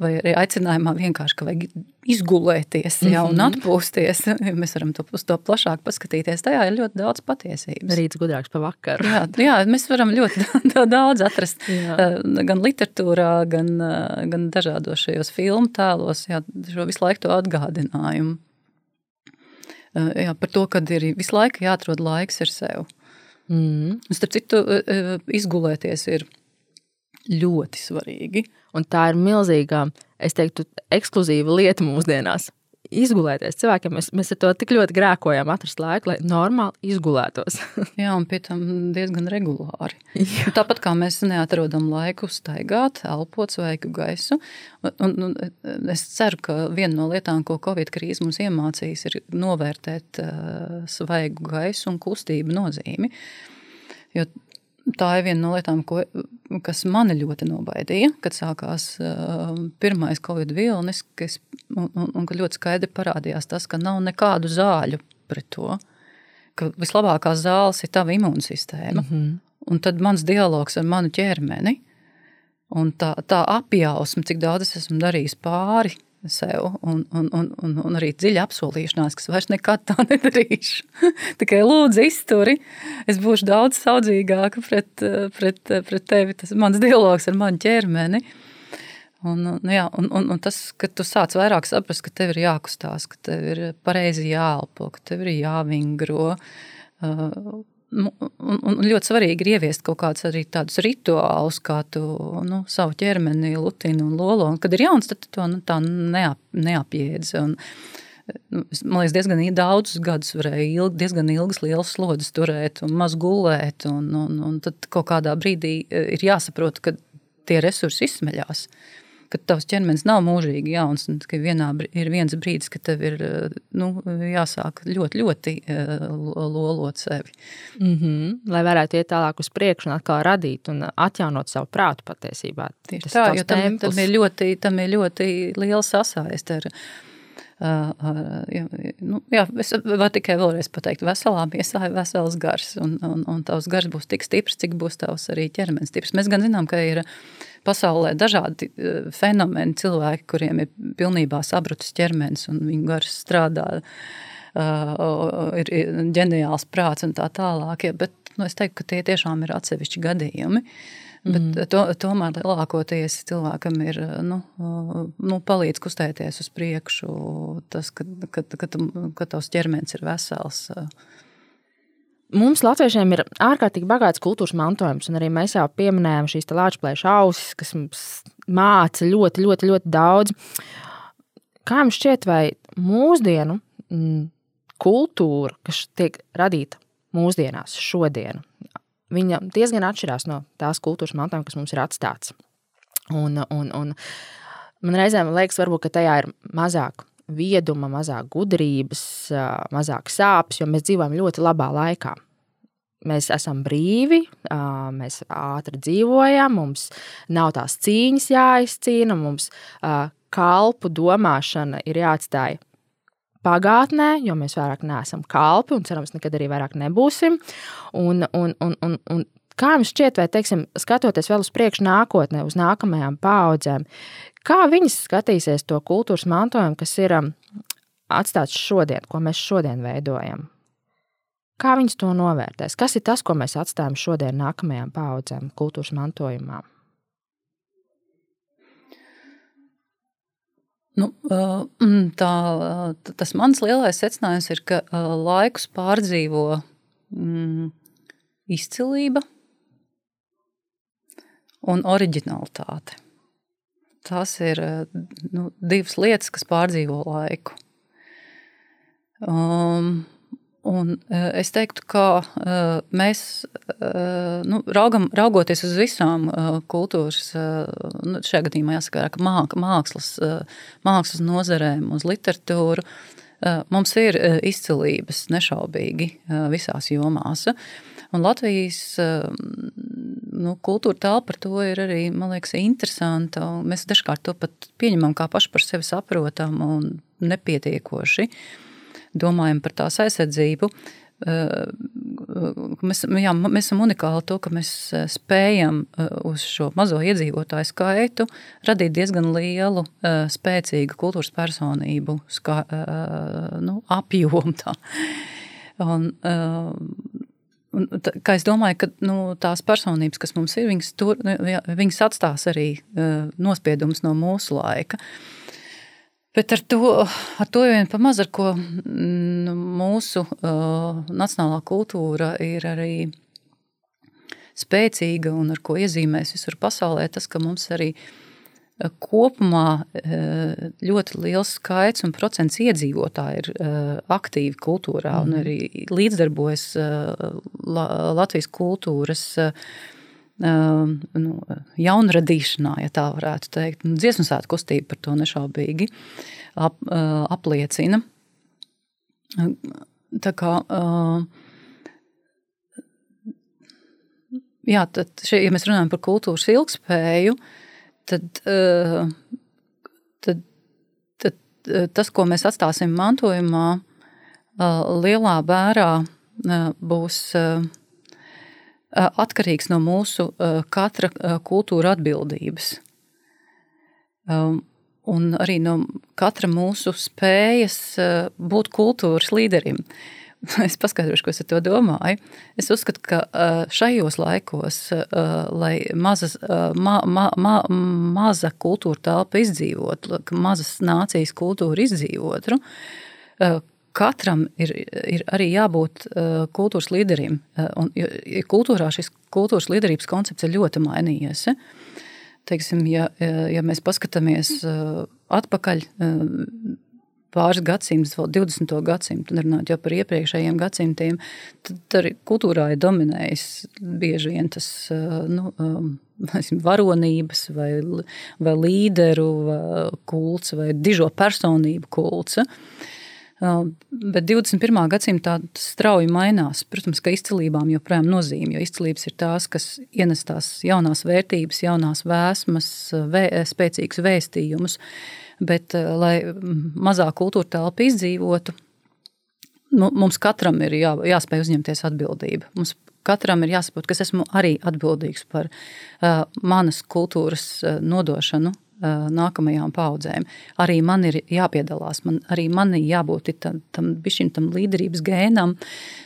vai arī aicinājumā vienkārši, ka vajag izgulēties mm -hmm. ja, un atpūsties. Ja mēs varam to, uz to plašāk paskatīties. Tajā ir ļoti daudz patiesības. Rīts gudrāks pa vakaru. Jā, jā mēs varam ļoti [laughs] daudz atrast jā. Eh, gan literatūrā, gan, eh, gan dažādos šajos filmu tēlos, jā, šo visu laiku to atgādinājumu. Eh, jā, par to, ka ir visu laiku jāatrod laiks ar sevi. Mm. Starp citu, e, e, izgulēties ir ļoti svarīgi. Un tā ir milzīga, es teiktu, ekskluzīva lieta mūsdienās izgulēties. Cilvēkiem mēs, mēs ar to tik ļoti grēkojam, atrast laiku, lai normāli izgulētos. [laughs] Jā, un pie tam diezgan regulāri. Jā. Tāpat kā mēs neatrodam laiku staigāt, elpot svaigu gaisu. Un, un es ceru, ka viena no lietām, ko Covid krīze mums iemācīs, ir novērtēt uh, svaigu gaisu un kustību nozīmi. Jo tā ir viena no lietām, ko, kas mani ļoti nobaidīja, kad sākās uh, pirmais covid vilnis, kas, un, un, un kad ļoti skaidri parādījās tas, ka nav nekādu zāļu pret to, ka vislabākās zāles ir tava imūnsistēma. Mm -hmm. Un tad mans dialogs ar manu ķermeni, Un tā, tā apjausma, cik daudz es esmu darījis pāri sev, un, un, un, un, un arī dziļa apsolīšanās, ka es vairs nekad tā nedarīšu. [laughs] Tikai lūdzu, izturi. Es būšu daudz saudzīgāka pret, pret, pret tevi. Tas ir mans dialogs ar manu ķermeni. Un, un, jā, un, un, un tas, ka tu sāc vairāk saprast, ka tev ir jākustās, ka tev ir pareizi jāelpo, ka tev ir jāvingro. Uh, un, un ļoti svarīgi ir ieviest kaut kādus arī tādus rituālus, kā tu nu, savu ķermeni lutini un lolo. Un, kad ir jauns, tad to nu, tā neap, neapiedz. Un, nu, man liekas, diezgan daudzus gadus varēja ilgi, diezgan ilgas lielas slodzes turēt un maz gulēt. Un, un, un tad kaut kādā brīdī e, ir jāsaprot, ka tie resursi izsmeļās. Uh, ka tavs ķermenis nav mūžīgi jauns, un ka vienā ir viens brīdis, kad tev ir nu, jāsāk ļoti, ļoti lolot sevi. Mm -hmm. Lai varētu iet tālāk uz priekšu un atkal radīt un atjaunot savu prātu patiesībā. Tieši Tas tā, jo tam, tam, ir ļoti, tam ir ļoti liela sasaiste ar jā, nu, jā, es varu tikai vēlreiz pateikt, veselā miesā ir vesels gars, un, un, un tavs gars būs tik stiprs, cik būs tavs arī ķermenis stiprs. Mēs gan zinām, ka ir pasaulē dažādi fenomeni, cilvēki, kuriem ir pilnībā sabrucis ķermenis un viņu gars strādā, uh, ir ģeniāls prāts un tā tālāk. Ja, bet nu, es teiktu, ka tie tiešām ir atsevišķi gadījumi. Bet mm. to, tomēr lielākoties cilvēkam ir nu, nu, palīdz kustēties uz priekšu, tas, ka, ka, ka, ka tavs ķermenis ir vesels. Mums, Latviešiem, ir ārkārtīgi bagāts kultūras mantojums, un arī mēs jau pieminējām šīs lāčplēša ausis, kas mums māca ļoti, ļoti, ļoti daudz. Kā jums šķiet, vai mūsdienu mm, kultūra, kas tiek radīta mūsdienās, šodien, viņa diezgan atšķirās no tās kultūras mantojuma, kas mums ir atstāts? Un, un, un man reizēm liekas, varbūt, tajā ir mazāk vieduma, mazāk gudrības, mazāk sāpes, jo mēs dzīvojam ļoti labā laikā. Mēs esam brīvi, mēs ātri dzīvojam, mums nav tās cīņas jāizcīna, mums kalpu domāšana ir jāatstāj pagātnē, jo mēs vairāk neesam kalpi un cerams, nekad arī vairāk nebūsim. Un, un, un, un, un kā jums šķiet, vai teiksim, skatoties vēl uz priekšu nākotnē, uz nākamajām paudzēm, Kā viņas skatīsies to kultūras mantojumu, kas ir um, atstāts šodien, ko mēs šodien veidojam? Kā viņas to novērtēs? Kas ir tas, ko mēs atstājam šodien nākamajām paudzēm kultūras mantojumā? Nu, uh, mm, tā, tas mans lielais secinājums ir, ka uh, laikus pārdzīvo mm, izcilība un originalitāte. Tās ir nu, divas lietas, kas pārdzīvo laiku. Um, Un es teiktu, ka mēs nu, raugam, raugoties uz visām kultūras, nu, šajā gadījumā jāsaka, ka māk, mākslas, mākslas nozarēm, uz literatūru, mums ir izcilības nešaubīgi visās jomās. Un Latvijas nu, kultūra telpa par to ir arī, man liekas, interesanta. Mēs dažkārt to pat pieņemam kā paši par sevi saprotamu un nepietiekoši. Domājam par tās aizsardzību. Mēs, jā, mēs esam unikāli to, ka mēs spējam uz šo mazo iedzīvotāju skaitu radīt diezgan lielu, spēcīgu kultūras personību ska, nu, apjomu. Tā. Un, Un, tā, es domāju, ka nu, tās personības, kas mums ir, viņas, tur, nu, viņas atstās arī uh, nospiedumus no mūsu laika. Bet ar to, ar to vien pamaz, ar ko nu, mūsu uh, nacionālā kultūra ir arī spēcīga un ar ko iezīmēs visur pasaulē, tas, ka mums arī ir kopumā eh, ļoti liels skaits un procents iedzīvotāji ir eh, aktīvi kultūrā un mhm. arī līdzdarbojas Latvijas kultūras nu, jaunradīšanā, ja tā varētu teikt. Dziesmu svētku kustība par to nešaubīgi ap, apliecina. Tā kā jā, tad, šie, ja mēs runājam par kultūras ilgspēju, uh, tad, eh, tad, tad tas, ko mēs atstāsim mantojumā, lielā mērā būs atkarīgs no mūsu katra kultūra atbildības. Un arī no katra mūsu spējas būt kultūras līderim. [laughs] Es paskaidrošu, ko es ar to domāju. Es uzskatu, ka šajos laikos, lai mazas, ma, ma, ma, maza kultūra telpa izdzīvotu, mazas nācijas kultūra izdzīvotu, katram ir, ir arī jābūt uh, kultūras līderim. Uh, un, kultūrā šis kultūras līderības koncepts ir ļoti mainījies. Teiksim, ja, ja mēs paskatāmies atpakaļ pāris gadsimtus, vēl 20. gadsimtu, runājot jau par iepriekšējiem gadsimtiem, tad arī kultūrā ir dominējis bieži vien tas nu, um, varonības vai, vai līderu vai kults vai dižo personību kults. Uh, Bet 21. gadsimtā tas strauji mainās. Protams, ka izcilībām joprojām nozīme, jo izcilības ir tās, kas ienes tās jaunās vērtības, jaunās vēsmas, vē, spēcīgus vēstījumus. Bet, lai mazā kultūra telpa izdzīvotu, mums katram ir jā, jāspēj uzņemties atbildību. Mums katram ir jāsaprot, ka es esmu arī atbildīgs par uh, manas kultūras uh, nodošanu nākamajām paudzēm. Arī man ir jāpiedalās, man, arī man ir jābūt tam, tam, tam līderības gēnam,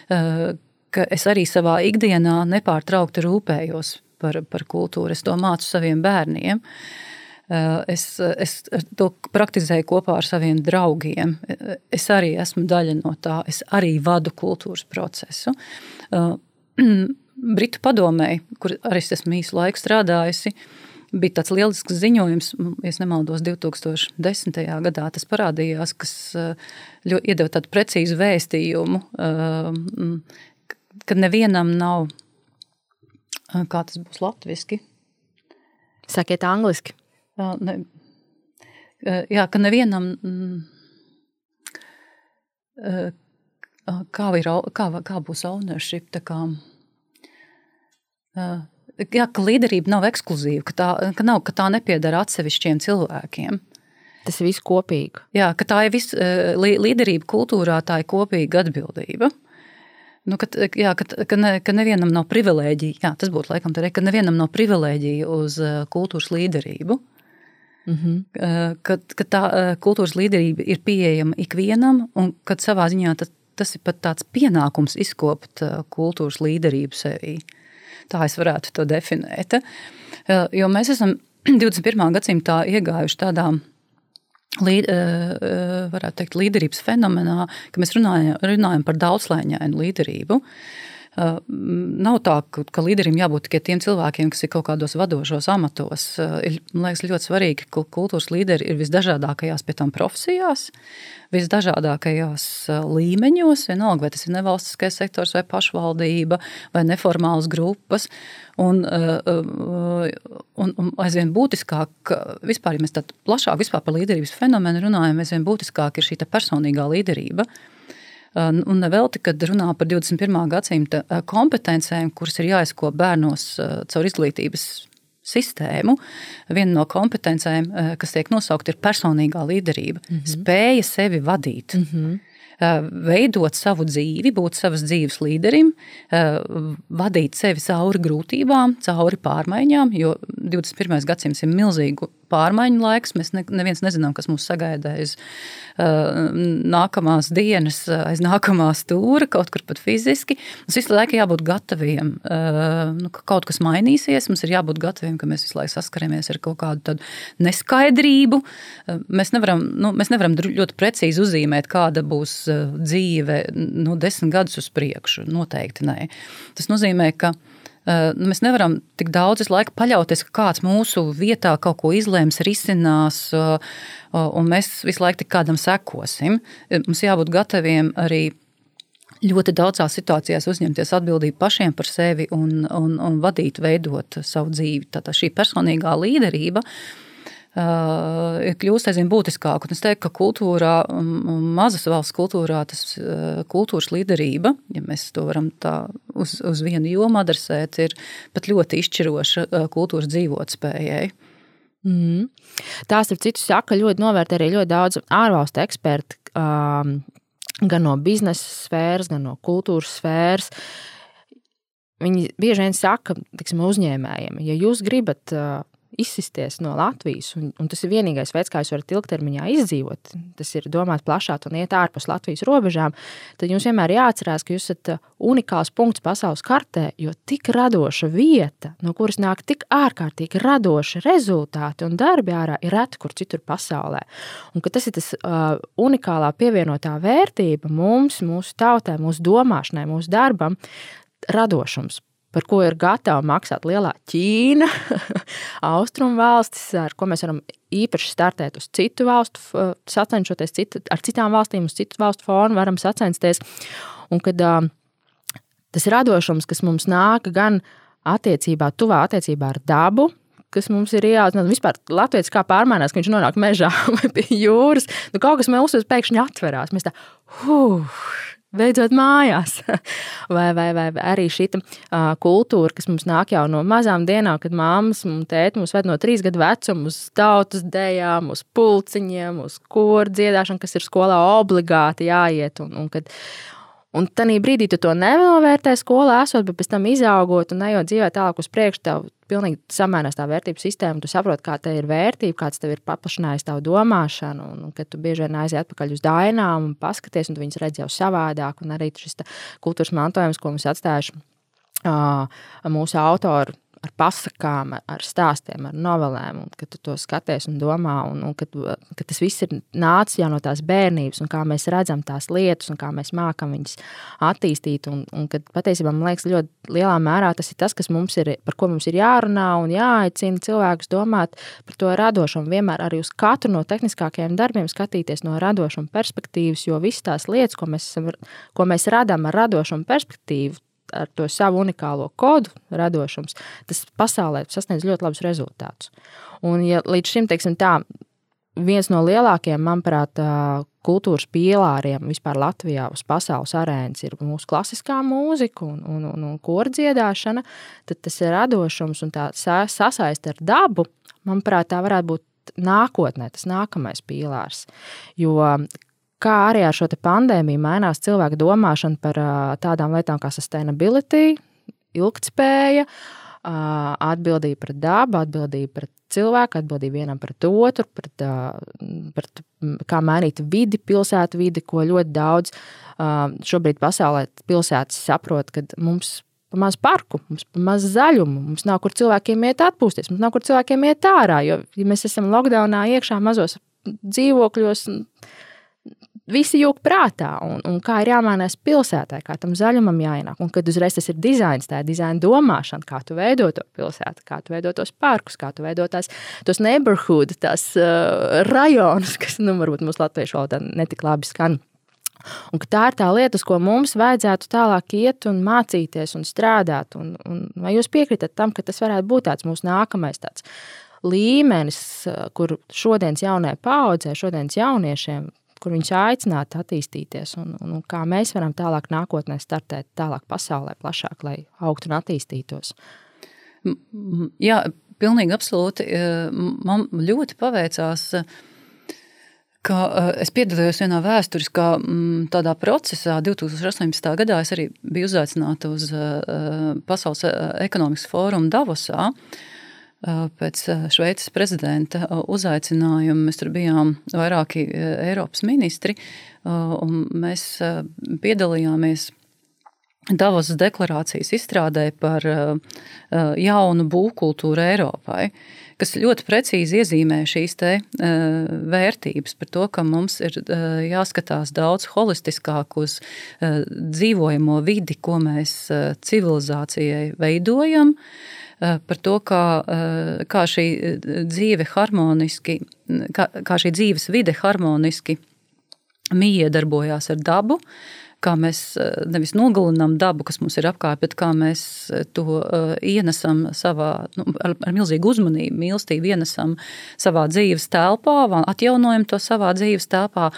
ka es arī savā ikdienā nepārtraukti rūpējos par, par kultūru. Es to mācu saviem bērniem. Es, es to praktizēju kopā ar saviem draugiem. Es arī esmu daļa no tā. Es arī vadu kultūras procesu. [clears throat] Britu padomē, kur arī es esmu īsu laiku strādājusi, uh, bija tāds lielisks ziņojums, ja nemaldos, 2010. gadā tas parādījās, kas eh, iedeva tādu precīzu vēstījumu, eh, ka nevienam nav, eh, kā tas būs latviski. Sakiet angliski. Ne, jā, ka nevienam, kā, ir, kā, kā būs ownership, tā kā, jā, ka līderība nav ekskluzīva, ka tā, ka nav, ka tā nepiedara atsevišķiem cilvēkiem. Tas ir viss kopīgi. Jā, ka tā ir vis, eh, līderība kultūrā, tā ir kopīga atbildība. Nu, ka, jā, ka, ka, ne, ka nevienam nav privilēģija, jā, tas būtu laikam tā, ka nevienam nav privilēģija uz eh, kultūras līderību. Mm -hmm. ka, ka tā kultūras līderība ir pieejama ikvienam, un ka savā ziņā tas, tas ir pat tāds pienākums izkopt kultūras līderību sevī. Tā es varētu to definēt. Eh, jo mēs esam [clears throat] 21. gadsimtā iegājuši tādā Līd, eh, eh, varētu teikt, līderības fenomenā, ka mēs runājam, runājam par daudzslēņainu līderību. Nav tā, ka līderim jābūt tikai tiem cilvēkiem, kas ir kaut kādos vadošos amatos. Man liekas, ļoti svarīgi, ka kultūras līderi ir visdažādākajās pie tam profesijās, visdažādākajos līmeņos, vienalga, vai tas ir nevalstiskais sektors, vai pašvaldība, vai neformālas grupas. Un, un, un aizvien būtiskāk, vispār, ja mēs tādā plašāk par līderības fenomenu runājam, aizvien būtiskāk ir šī personīgā līderība. Un nevelti, kad runā par 21. gadsimta kompetencēm, kuras ir jāizko bērnos caur izglītības sistēmu, viena no kompetencēm, kas tiek nosaukta, ir personīgā līderība, mm -hmm. spēja sevi vadīt. Mm -hmm veidot savu dzīvi, būt savas dzīves līderim, vadīt sevi cauri grūtībām, cauri pārmaiņām, jo 21. gadsimts ir milzīgu pārmaiņu laiks. Mēs ne, neviens nezinām, kas mūs sagaida aiz uh, nākamās dienas, aiz nākamā stūra, kaut kur pat fiziski. Mums visu laiku jābūt gataviem, uh, nu, ka kaut kas mainīsies. Mums ir jābūt gataviem, ka mēs visu laiku saskaramies ar kaut kādu neskaidrību. Uh, mēs, nevaram, nu, mēs nevaram ļoti precīzi uzzīmēt, kāda būs uh, dzīve nu, desmit gadus uz priekšu. Noteikti nē. Tas nozīmē, ka nu, mēs nevaram tik daudz laika paļauties, ka kāds mūsu vietā kaut ko izlems, risinās, eh, un mēs visu laiku kādam sekosim. Eh, mums jābūt gataviem arī ļoti daudzās situācijās uzņemties atbildību pašiem par sevi un, un, un vadīt, veidot savu dzīvi. Tātad šī personīgā līderība ir kļūst aizvien būtiskāk. Un es teiktu, ka kultūrā, mazas valsts kultūrā, tas uh, kultūras līderība, ja mēs to varam tā uz, uz vienu jomu adresēt, ir pat ļoti izšķiroša uh, kultūras dzīvotspējai. Mm. Tās ir citu saka, ļoti novērtē arī ļoti daudz ārvalstu eksperti, um, gan no biznesa sfēras, gan no kultūras sfēras. viņi bieži vien saka, tiksim, uzņēmējiem, ja jūs gribat uh, izsisties no Latvijas, un, un tas ir vienīgais veids, kā jūs varat ilgtermiņā izdzīvot, tas ir domāt plašāk un iet ārpus Latvijas robežām, tad jums vienmēr jāatcerās, ka jūs esat uh, unikāls punkts pasaules kartē, jo tik radoša vieta, no kuras nāk tik ārkārtīgi radoši rezultāti un darbi ārā, ir reti kur citur pasaulē. Un tas ir tas uh, unikālā pievienotā vērtība mums, mūsu tautai, mūsu domāšanai, mūsu darbam, radošums par ko ir gatava maksāt lielā Ķīna, [laughs] austrumu valstis, ar ko mēs varam īpaši startēt uz citu valstu, sacenšoties citu, ar citām valstīm, uz citu valstu fonu, varam sacensties. Un kad tas radošums, kas mums nāk gan attiecībā, tuvā attiecībā ar dabu, kas mums ir jāatzīst. Vispār Latvijas kā pārmaiņās, ka viņš nonāk mežā [laughs] vai pie jūras. Nu, kaut kas mums pēkšņi atverās. Mēs tā, huh, beidzot mājās. [laughs] vai, vai, vai arī šī uh, kultūra, kas mums nāk jau no mazām dienām, kad māmas un tēti mums ved no trīs gadu vecuma uz tautas dejām, uz pulciņiem, uz koru dziedāšanu, kas ir skolā obligāti jāiet. Un, un, kad, Un tajā brīdī tu to nenovērtē skolā, esot, bet pēc tam izaugot un ejot dzīvē tālāk uz priekšu, tev pilnīgi samainās tā vērtību sistēma. Tu saproti, kā te ir vērtība, kāds tev ir paplašinājis tavu domāšanu. Un, un kad tu bieži vien aizies atpakaļ uz dainām un paskaties, un tu viņus redz jau savādāk. Un arī šis kultūras mantojums, ko mums atstājuši uh, mūsu autori ar pasakām, ar stāstiem, ar novelēm, un kad tu to skaties un domā, un, un kad, kad tas viss ir nācis jau no tās bērnības, un kā mēs redzam tās lietas, un kā mēs mākam viņas attīstīt, un, un kad patiesībā man liekas, ļoti lielā mērā tas ir tas, kas mums ir, par ko mums ir jārunā un jāaicina cilvēkus domāt par to radošumu, vienmēr arī uz katru no tehniskākajiem darbiem skatīties no radošuma perspektīvas, jo visas tās lietas, ko mēs, esam, ko mēs radām ar radošumu perspektīvu, ar to savu unikālo kodu, radošums, tas pasaulē sasniedz ļoti labus rezultātus. Un, ja līdz šim, teiksim, tā, viens no lielākajiem, manuprāt, kultūras pīlāriem vispār Latvijā uz pasaules arēnas ir mūsu klasiskā mūzika un, un, un, un kordziedāšana, tad tas ir radošums un tā sasaiste ar dabu, manuprāt, tā varētu būt nākotnē, tas nākamais pīlārs. Jo kā arī ar šo pandēmiju mainās cilvēku domāšana par tādām lietām kā sustainability, ilgspēja, atbildība pret dabu, atbildība pret cilvēku, atbildība vienam pret otru, pret, pret kā mainīt vidi, pilsētu vidi, ko ļoti daudz šobrīd pasaulē pilsētas saprot, ka mums maz parku, mums pa maz zaļumu, mums nav kur cilvēkiem iet atpūsties, mums nav kur cilvēkiem iet ārā, jo ja mēs esam lockdownā iekšā mazos dzīvokļos, visi jūg prātā, un, un kā ir jāmainās pilsētā, kā tam zaļumam jāienāk. Un kad uzreiz tas ir dizains, tā ir dizaina domāšana, kā tu veido to pilsētu, kā tu veido tos parkus, kā tu veido tās, tos neighborhood, tās uh, rajonus, [laughs] kas, nu, varbūt mūsu latviešu valodā netik labi skan. Un tā ir tā lieta, uz ko mums vajadzētu tālāk iet un mācīties un strādāt. Un, un vai jūs piekritat tam, ka tas varētu būt tāds mūsu nākamais tāds līmenis, uh, kur šodienas jaunai paudzē, šodienas jauniešiem kur viņus aicināt attīstīties un, un, un kā mēs varam tālāk nākotnē startēt tālāk pasaulē plašāk, lai augtu un attīstītos. Jā, pilnīgi absolūti. E, man ļoti paveicās, ka e, es piedalījos vienā vēsturiskā tādā procesā 2018. gadā. Es arī biju uzaicināta uz e, Pasaules ekonomikas fórumu Davosā. Pēc Šveices prezidenta uzaicinājuma mēs tur bijām vairāki Eiropas ministri, un mēs piedalījāmies Davosas deklarācijas izstrādē par jaunu būvkultūru Eiropai, kas ļoti precīzi iezīmē šīs te vērtības par to, ka mums ir jāskatās daudz holistiskāk uz dzīvojamo vidi, ko mēs civilizācijai veidojam, Eh, par to, kā, eh, kā šī eh, dzīve harmoniski, kā, kā šī dzīves vide harmoniski miedarbojās ar dabu, kā mēs nevis nogalinām dabu, kas mums ir apkārt, bet kā mēs to ienesam savā, nu, ar, ar milzīgu uzmanību, mīlestību ienesam savā dzīves telpā, atjaunojam to savā dzīves telpā,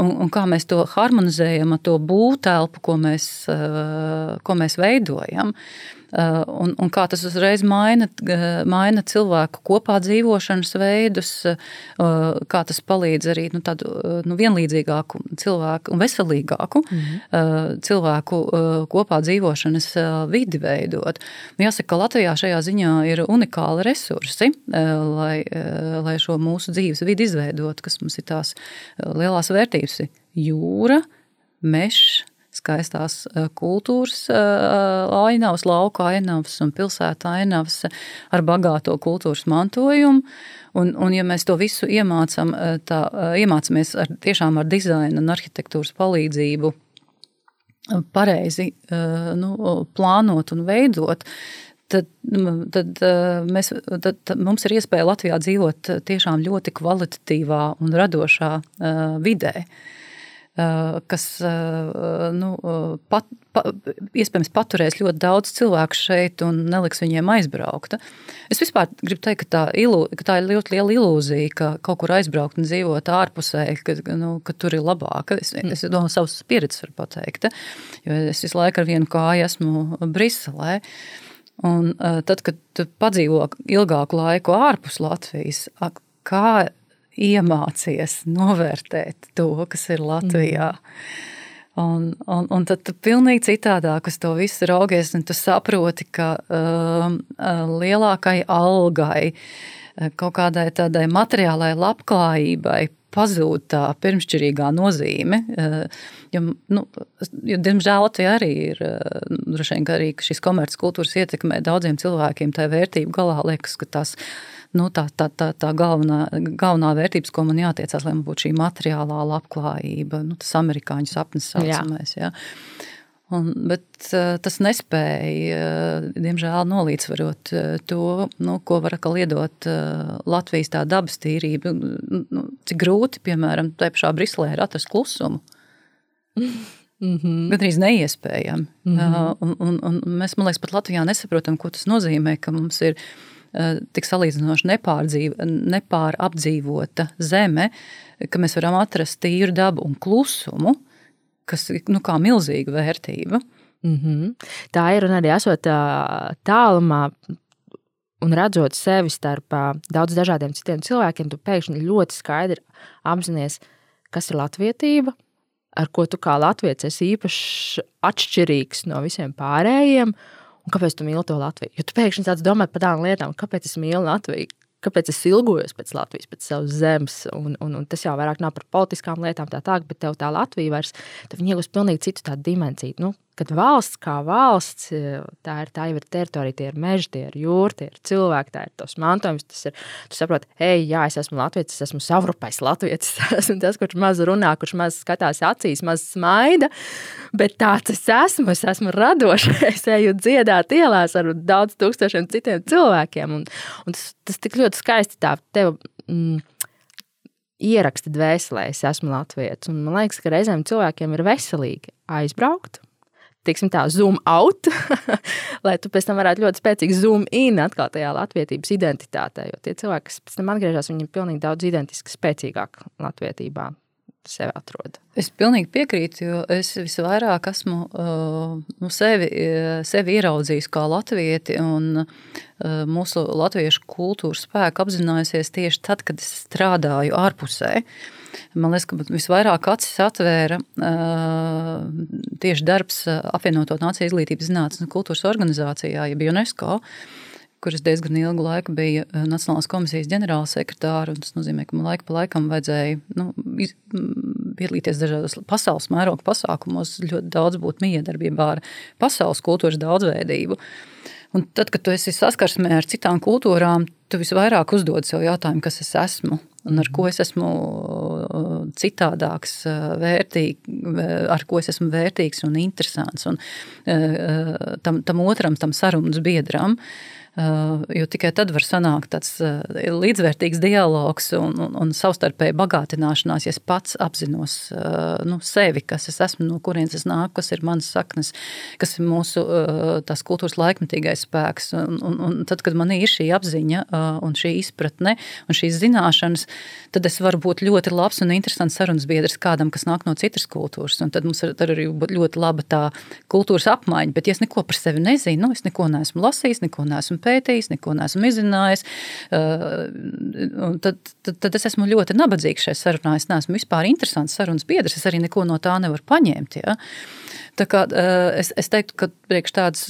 un, un kā mēs to harmonizējam ar to būvtelpu, ko mēs, ko mēs veidojam. Uh, un, un kā tas uzreiz maina, uh, maina cilvēku kopā dzīvošanas veidus, uh, kā tas palīdz arī nu, tādu nu, vienlīdzīgāku cilvēku un veselīgāku mm -hmm. cilvēku kopā dzīvošanas vidi veidot. Jāsaka, ka Latvijā šajā ziņā ir unikāli resursi, lai, lai šo mūsu dzīves vidi izveidot, kas mums ir tās lielās vērtības - jūra, mežs, skaistās eh, kultūras eh, ainavas, lauka ainavas un pilsēta ainavas ar bagāto kultūras mantojumu. Un, un ja mēs to visu iemācām, eh, tā, iemācāmies ar, tiešām ar dizaina un arhitektūras palīdzību pareizi nu, plānot un veidot, tad, tad, mēs, tad, tad mums ir iespēja Latvijā dzīvot tiešām ļoti kvalitatīvā un radošā vidē. Uh, kas eh, nu, pat, pa, iespējams paturēs ļoti daudz cilvēku šeit un neliks viņiem aizbraukt. Es vispār gribu teikt, ka tā, ilu, ka tā ir ļoti liela ilūzija, ka kaut kur aizbraukt un dzīvot ārpusē, ka, nu, ka tur ir labāk. Es, es no savas pieredzes varu pateikt, jo es visu laiku ar vienu kāju esmu Briselē. Un, uh, tad, kad tu padzīvo ilgāku laiku ārpus Latvijas, kā iemācies novērtēt to, kas ir Latvijā. Mm. Un, un, un tad tu pilnīgi citādāk uz to visu raugies, un tu saproti, ka um, uh, lielākai algai, uh, kaut kādai tādai materiālai labklājībai pazūd tā pirmšķirīgā nozīme. Uh, jo, nu, jo, diemžēl Latvijā arī ir droši vien, ka arī šis komerces kultūras ietekmē daudziem cilvēkiem. Tā vērtība galā liekas, ka tās ir nu, tā, tā, tā, tā galvenā, galvenā vērtības, ko man jātiecās, lai man būtu šī materiālā labklājība, nu, tas amerikāņu sapnis saucamais. Jā. Ja. Un, bet uh, tas nespēja, uh, diemžēl, nolīdzvarot uh, to, nu, ko var atkal iedot Latvijas tā dabas tīrība. Nu, nu, cik grūti, piemēram, tajā pašā Briselē ir atrast klusumu. [laughs] Mm -hmm. Gan arī neiespējami. Mm -hmm. un, un, un mēs, man liekas, pat Latvijā nesaprotam, ko tas nozīmē, ka mums ir Eh, tik salīdzinoši nepārapdzīvota zeme, ka mēs varam atrast tīru dabu un klusumu, kas ir nu, milzīga vērtība. Mm -hmm. Tā ir un arī esot tālumā. Un redzot sevi starp daudz dažādiem citiem cilvēkiem, tu pēkšņi ļoti skaidri apzinājies, kas ir latvietība, ar ko tu kā latviečs esi īpaši atšķirīgs no visiem pārējiem. Un kāpēc tu mīli to Latviju? Jo tu pēkšņi tāds domā par tādām lietām, kāpēc es mīlu Latviju. Kāpēc es ilgojos pēc Latvijas, pēc savas zemes, un, un, un tas jau vairāk nav par politiskām lietām, tā tālāk, bet tev tā Latvija vairs, tad viņi iegūst pilnīgi citu dimensiju. Nu, kad valsts kā valsts, e, tā ir, tā jau ir teritorija, tie ir meži, tie ir jūra, tie ir cilvēki, tā ir tos mantojums. Tas ir, tu saproti, hei, jā, es esmu Latvijas, es esmu savrupais Latvijas, [laughs] esmu tas, kurš maz runā, kurš maz skatās acīs, maz smaida, bet tāds es esmu, es esmu radošais, [laughs] eju dziedāt ielās ar daudz tūkstošiem citiem cilvēkiem, un, un tas, tas tik ļoti skaisti tā tev. Mm, ieraksti dvēselē, es esmu Latvijas. Man liekas, ka reizēm cilvēkiem ir veselīgi aizbraukt, tiksim, tā, zoom out, [laughs] lai tu pēc tam varētu ļoti spēcīgi zoom in atkal tajā latviedzības identitātē. Jo tie cilvēki, kas pēc tam atgriežas, viņi ir pilnīgi daudz identiski spēcīgāk latviedzībā. Sevi atrod. Es pilnīgi piekrītu, jo es visvairāk esmu uh, nu, sevi, sevi ieraudzījis kā latvieti, un uh, mūsu latviešu kultūras spēku apzinājusies tieši tad, kad es strādāju ārpusē. Uh, Man liekas, ka visvairāk acis atvēra tieši darbs apvienoto Nāciju izglītības zinātnes un kultūras organizācijā, jeb UNESCO kuras diezgan ilgu laiku bija Nacionālās komisijas ģenerālsekretāra. Tas nozīmē, ka man laika pa laikam vajadzēja nu, iz, piedalīties dažādos pasaules mēroga pasākumos, ļoti daudz būt miedarbībā ar pasaules kultūras daudzveidību. Un tad, kad tu esi saskarsmē ar citām kultūrām, tu visvairāk uzdod sev jautājumu, kas es esmu un ar ko es esmu uh, citādāks, vērtīgi, uh, ar ko es esmu vērtīgs un interesants. Un tam, tam otram, tam sarunas biedram. Uh, jo tikai tad var sanākt tāds uh, līdzvērtīgs dialogs un, un, un savstarpēji bagātināšanās, ja es pats apzinos uh, nu, sevi, kas es esmu, no kurienes es nāku, kas ir manas saknes, kas ir mūsu tās kultūras laikmetīgais spēks. Un, un, un tad, kad man ir šī apziņa un šī izpratne un šīs zināšanas, tad es varu būt ļoti labs un interesants sarunas biedrs kādam, kas nāk no citas kultūras. Un tad mums ir arī ļoti laba tā kultūras apmaiņa. Bet, ja es neko par sevi nezinu, nu, es neko neesmu lasījis, neko neesmu pētījis, neko neesmu izzinājis, tad, tad, tad es esmu ļoti nabadzīgs šajā sarunā. Es neesmu vispār interesants sarunas biedrs, es arī neko no tā nevaru paņemt. Ja? Tā kā, es, es teiktu, ka priekš tādas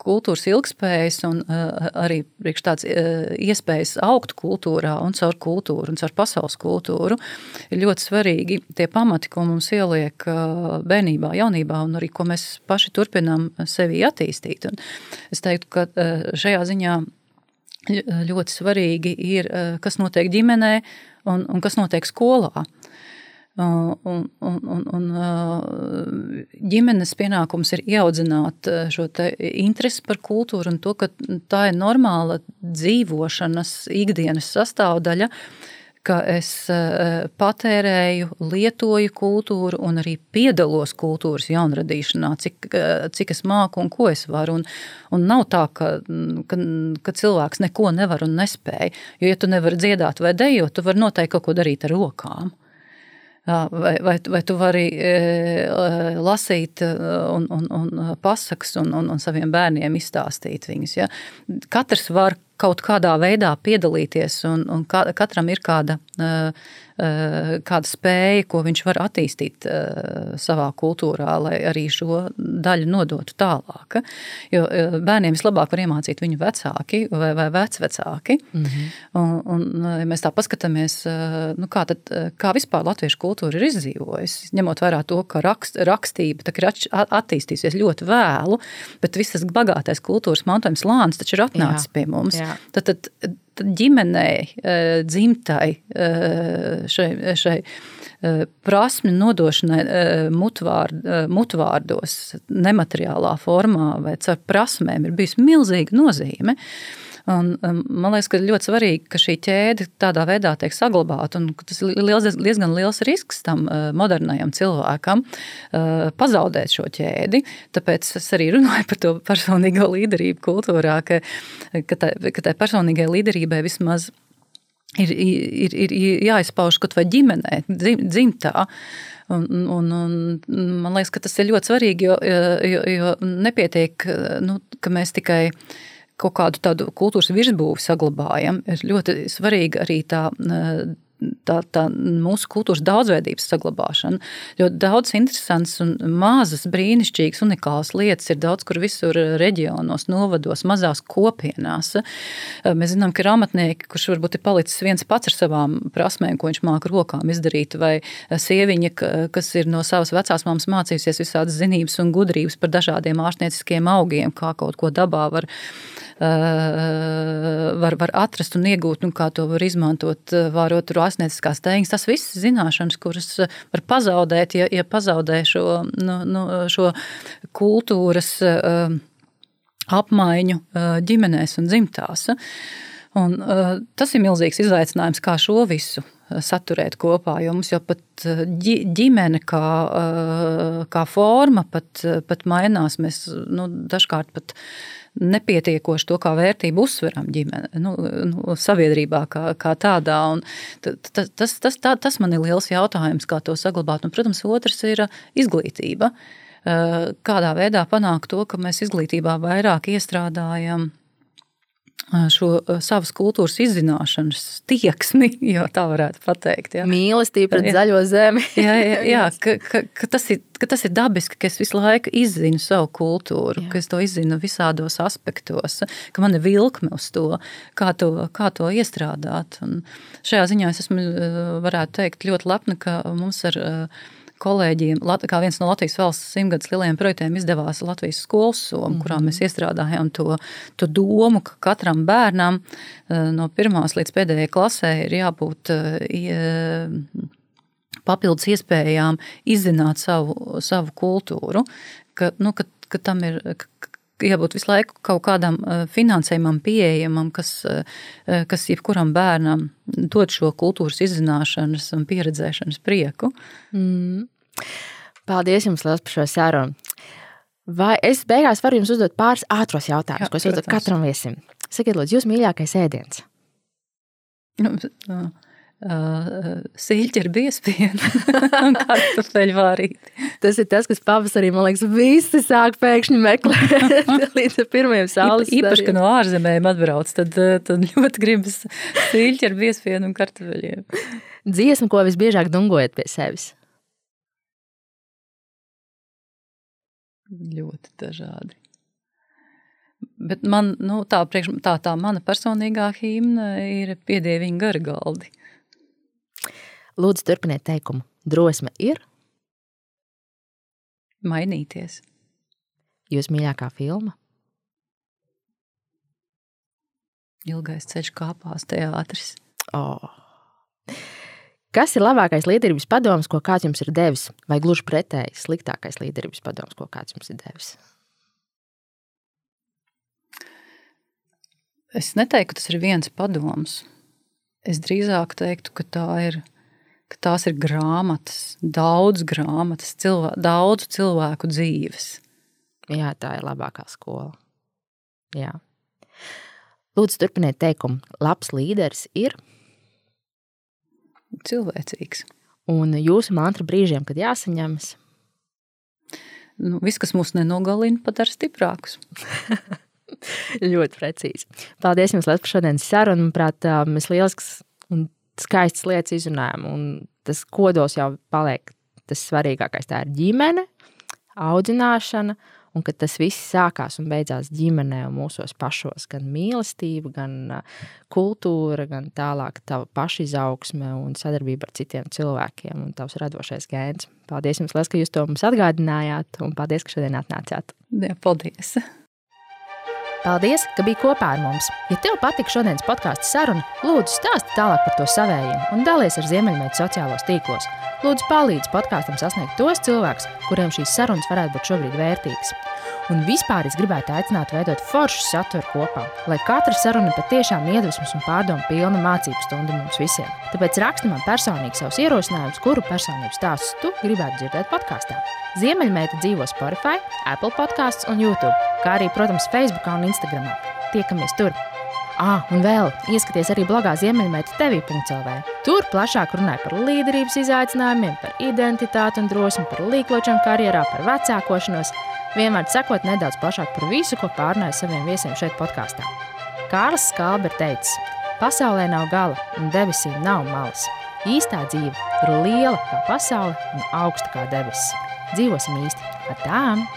kultūras ilgspējas un arī priekš tādas iespējas augt kultūrā un caur kultūru un caur pasaules kultūru ir ļoti svarīgi tie pamati, ko mums ieliek bērnībā, jaunībā un arī ko mēs paši turpinām sevi attīstīt. Un es teiktu, ka šajā ziņā ļoti svarīgi ir, kas notiek ģimenē un, un kas notiek skolā. Un, un, un, un ģimenes pienākums ir ieaudzināt šo interesi par kultūru un to, ka tā ir normāla dzīvošanas ikdienas sastāvdaļa, ka es patērēju, lietoju kultūru un arī piedalos kultūras jaunradīšanā, cik, cik es māku un ko es varu. Un, un nav tā, ka, ka, ka cilvēks neko nevar un nespēj. Jo, ja tu nevari dziedāt vai dejot, tu vari noteikti kaut ko darīt ar rokām. Vai, vai, vai tu vari lasīt un, un, un pasakas un, un, un saviem bērniem izstāstīt viņus? Ja? Katrs var kaut kādā veidā piedalīties, un, un katram ir kāda kāda spēja, ko viņš var attīstīt savā kultūrā, lai arī šo daļu nodotu tālāk. Jo bērniem vislabāk var iemācīt viņu vecāki vai, vai vecvecāki. Mm -hmm. un, un, ja mēs tā paskatāmies, nu kā, tad, kā vispār latviešu kultūra ir izdzīvojusi, ņemot vērā to, ka rakst, rakstība ir attīstījusies ļoti vēlu, bet visas bagātais kultūras mantojums lānis taču ir atnācis Jā. pie mums. Jā. Tad, tad, ģimenei, eh, dzimtai, eh, šai, šai eh, prasmi nodošanai mutvārd, mutvārdos, nemateriālā formā vai caur prasmēm ir bijusi milzīga nozīme. Un, um, man liekas, ka ļoti svarīgi, ka šī ķēde tādā veidā tiek saglabāta. Tas ir liels, diezgan liels risks tam uh, modernajam cilvēkam uh, pazaudēt šo ķēdi. Tāpēc es arī runāju par to personīgo līderību kultūrā, ka, ka, tai personīgai līderībai vismaz ir, ir, ir jāizpauž kaut vai ģimenē, dzimtā. Un, un, un man liekas, ka tas ir ļoti svarīgi, jo, jo, jo nepietiek, nu, ka mēs tikai kaut kādu tādu kultūras virsbūvi saglabājam, ir ļoti svarīga arī tā tā, tā mūsu kultūras daudzveidības saglabāšana. Jo daudz interesants un mazas, brīnišķīgas, unikālas lietas ir daudz kur visur reģionos, novados, mazās kopienās. Mēs zinām, ka ir amatnieki, kurš varbūt ir palicis viens pats ar savām prasmēm, ko viņš māca rokām izdarīt, vai sieviņa, kas ir no savas vecās māmas mācījusies visādas zinības un gudrības par dažādiem ārstnieciskiem augiem, kā kaut ko dabā var Eh, var, var atrast un iegūt, un kā to var izmantot, eh, vārot ārstnieciskās tēņas. Tas viss ir zināšanas, kuras eh, var pazaudēt, ja, ja pazaudē šo, nu, nu, šo kultūras apmaiņu ģimenēs un dzimtās. Un, tas ir milzīgs izaicinājums, kā šo visu saturēt kopā. Jo mums jau pat ģimene kā, kā forma pat, pat mainās. Mēs nu, dažkārt pat nepietiekoši to kā vērtību uzsveram ģimene, nu, nu, sabiedrībā kā, kā tādā. Tas, tas, tas, tā, tas man ir liels jautājums, kā to saglabāt. Un, protams, otrs ir izglītība. Kādā veidā panākt to, ka mēs izglītībā vairāk iestrādājam šo savas kultūras izzināšanas tieksmi, [laughs] ja tā varētu teikt. Ja. Mīlestība pret jā. zaļo zemi. [laughs] jā, jā, jā ka, ka, ka, tas ir, ka tas ir dabiski, ka es visu laiku izzinu savu kultūru, jā. ka es to izzinu visādos aspektos, ka man ir vilkme uz to, kā to, kā to iestrādāt. Un šajā ziņā es esmu, varētu teikt, ļoti lepna, ka mums ar kolēģiem, kā viens no Latvijas valsts simtgadus lielajiem projektiem, izdevās Latvijas skolas soma, mm -hmm. kurā mēs iestrādājām to, to domu, ka katram bērnam eh, no pirmās līdz pēdējai klasē ir jābūt eh, papildus iespējām izzināt savu, savu kultūru, ka, nu, ka, ka tam ir. Ka, jābūt visu laiku kaut kādam eh, finansējumam, pieejamam, kas, eh, kas jebkuram bērnam dod šo kultūras izzināšanas un pieredzēšanas prieku. Mm. Paldies jums liels par šo sarunu. Vai es beigās varu jums uzdot pāris ātros jautājumus, Jā, ko es uzdodu katram viesim? Sakiet, lūdzu, jūs mīļākais ēdiens? Nu, uh, sīļķi ar biespienu [laughs] un kartupeļu vārīti. Tas ir tas, kas pavasarī, man liekas, visi sāk pēkšņi meklēt [laughs] līdz pirmajiem saules Īpaši, ka no ārzemēm atbrauc, tad, tad ļoti gribas sīļķi ar biespienu un kartupeļiem. Dziesma, ko visbiežāk dungojat pie sevis? Ļoti dažādi. Bet man, nu, tā, priekš, tā, tā mana personīgā himna ir piedieviņa gargaldi. Lūdzu, turpiniet teikumu. Drosme ir? Mainīties. Jūs mīļākā filma? Ilgais ceļš kāpās teātris. Oh. Kas ir labākais līderības padoms, ko kāds jums ir devis, vai gluži pretēji sliktākais līderības padoms, ko kāds jums ir devis? Es neteiktu, ka tas ir viens padoms. Es drīzāk teiktu, ka, tā ir, ka tās ir grāmatas, daudz grāmatas, cilvē, daudzu cilvēku dzīves. Jā, tā ir labākā skola. Jā. Lūdzu, turpiniet teikumu. Labs līderis ir cilvēcīgs. Un jūsu mantra brīžiem, kad jāsaņemas? Nu, viss, kas mūs nenogalina, padara stiprākus. [laughs] ļoti precīzi. Paldies jums par šodienas sarunu. Manuprāt, mēs lielisks un skaistas lietas izrunājam. Un tas kodols jau paliek tas svarīgākais. Tā ir ģimene, audzināšana. Un ka tas viss sākās un beidzās ģimenē un mūsos pašos. Gan mīlestība, gan kultūra, gan tālāk tā pašizaugsme un sadarbība ar citiem cilvēkiem un tavs radošais gēns. Paldies jums, liels, ka jūs to mums atgādinājāt, un paldies, ka šodien atnācāt. Jā, paldies! Paldies, ka biji kopā ar mums! Ja tev patika šodienas podkāstu saruna, lūdzu stāsti tālāk par to savējiem un dalies ar Ziemeļmeitu sociālos tīklos. Lūdzu, palīdzi podkāstam sasniegt tos cilvēkus, kuriem šīs sarunas varētu būt šobrīd vērtīgas. Un vispār es gribētu aicināt veidot foršu saturu kopā, lai katra saruna patiešām iedvesmas un pārdomu pilna mācību stunda mums visiem. Tāpēc raksti man personīgi savus ierosinājumus, kuru personību stāstus tu gribētu dzirdēt podkāstā. Ziemeļmeita dzīvo Spotify, Apple podkāstus un YouTube, kā arī, protams, Facebook un Instagram. Tiekamies tur! Ah, un vēl ieskaties arī blogā Ziemeļmeita TV.CLV. Tur plašāk runāja par līderības izaicinājumiem, par identitāti un drosmi, par līkločiem karjerā, par vecākošanos Vienmēr sakot nedaudz plašāk par visu, ko pārnāju saviem viesiem šeit podkāstā. Kārlis Skalbe ir teicis, pasaulē nav gala un debesīm nav malas. Īstā dzīve ir liela kā pasaule un augsta kā debesis. Dzīvosim īsti ar tām!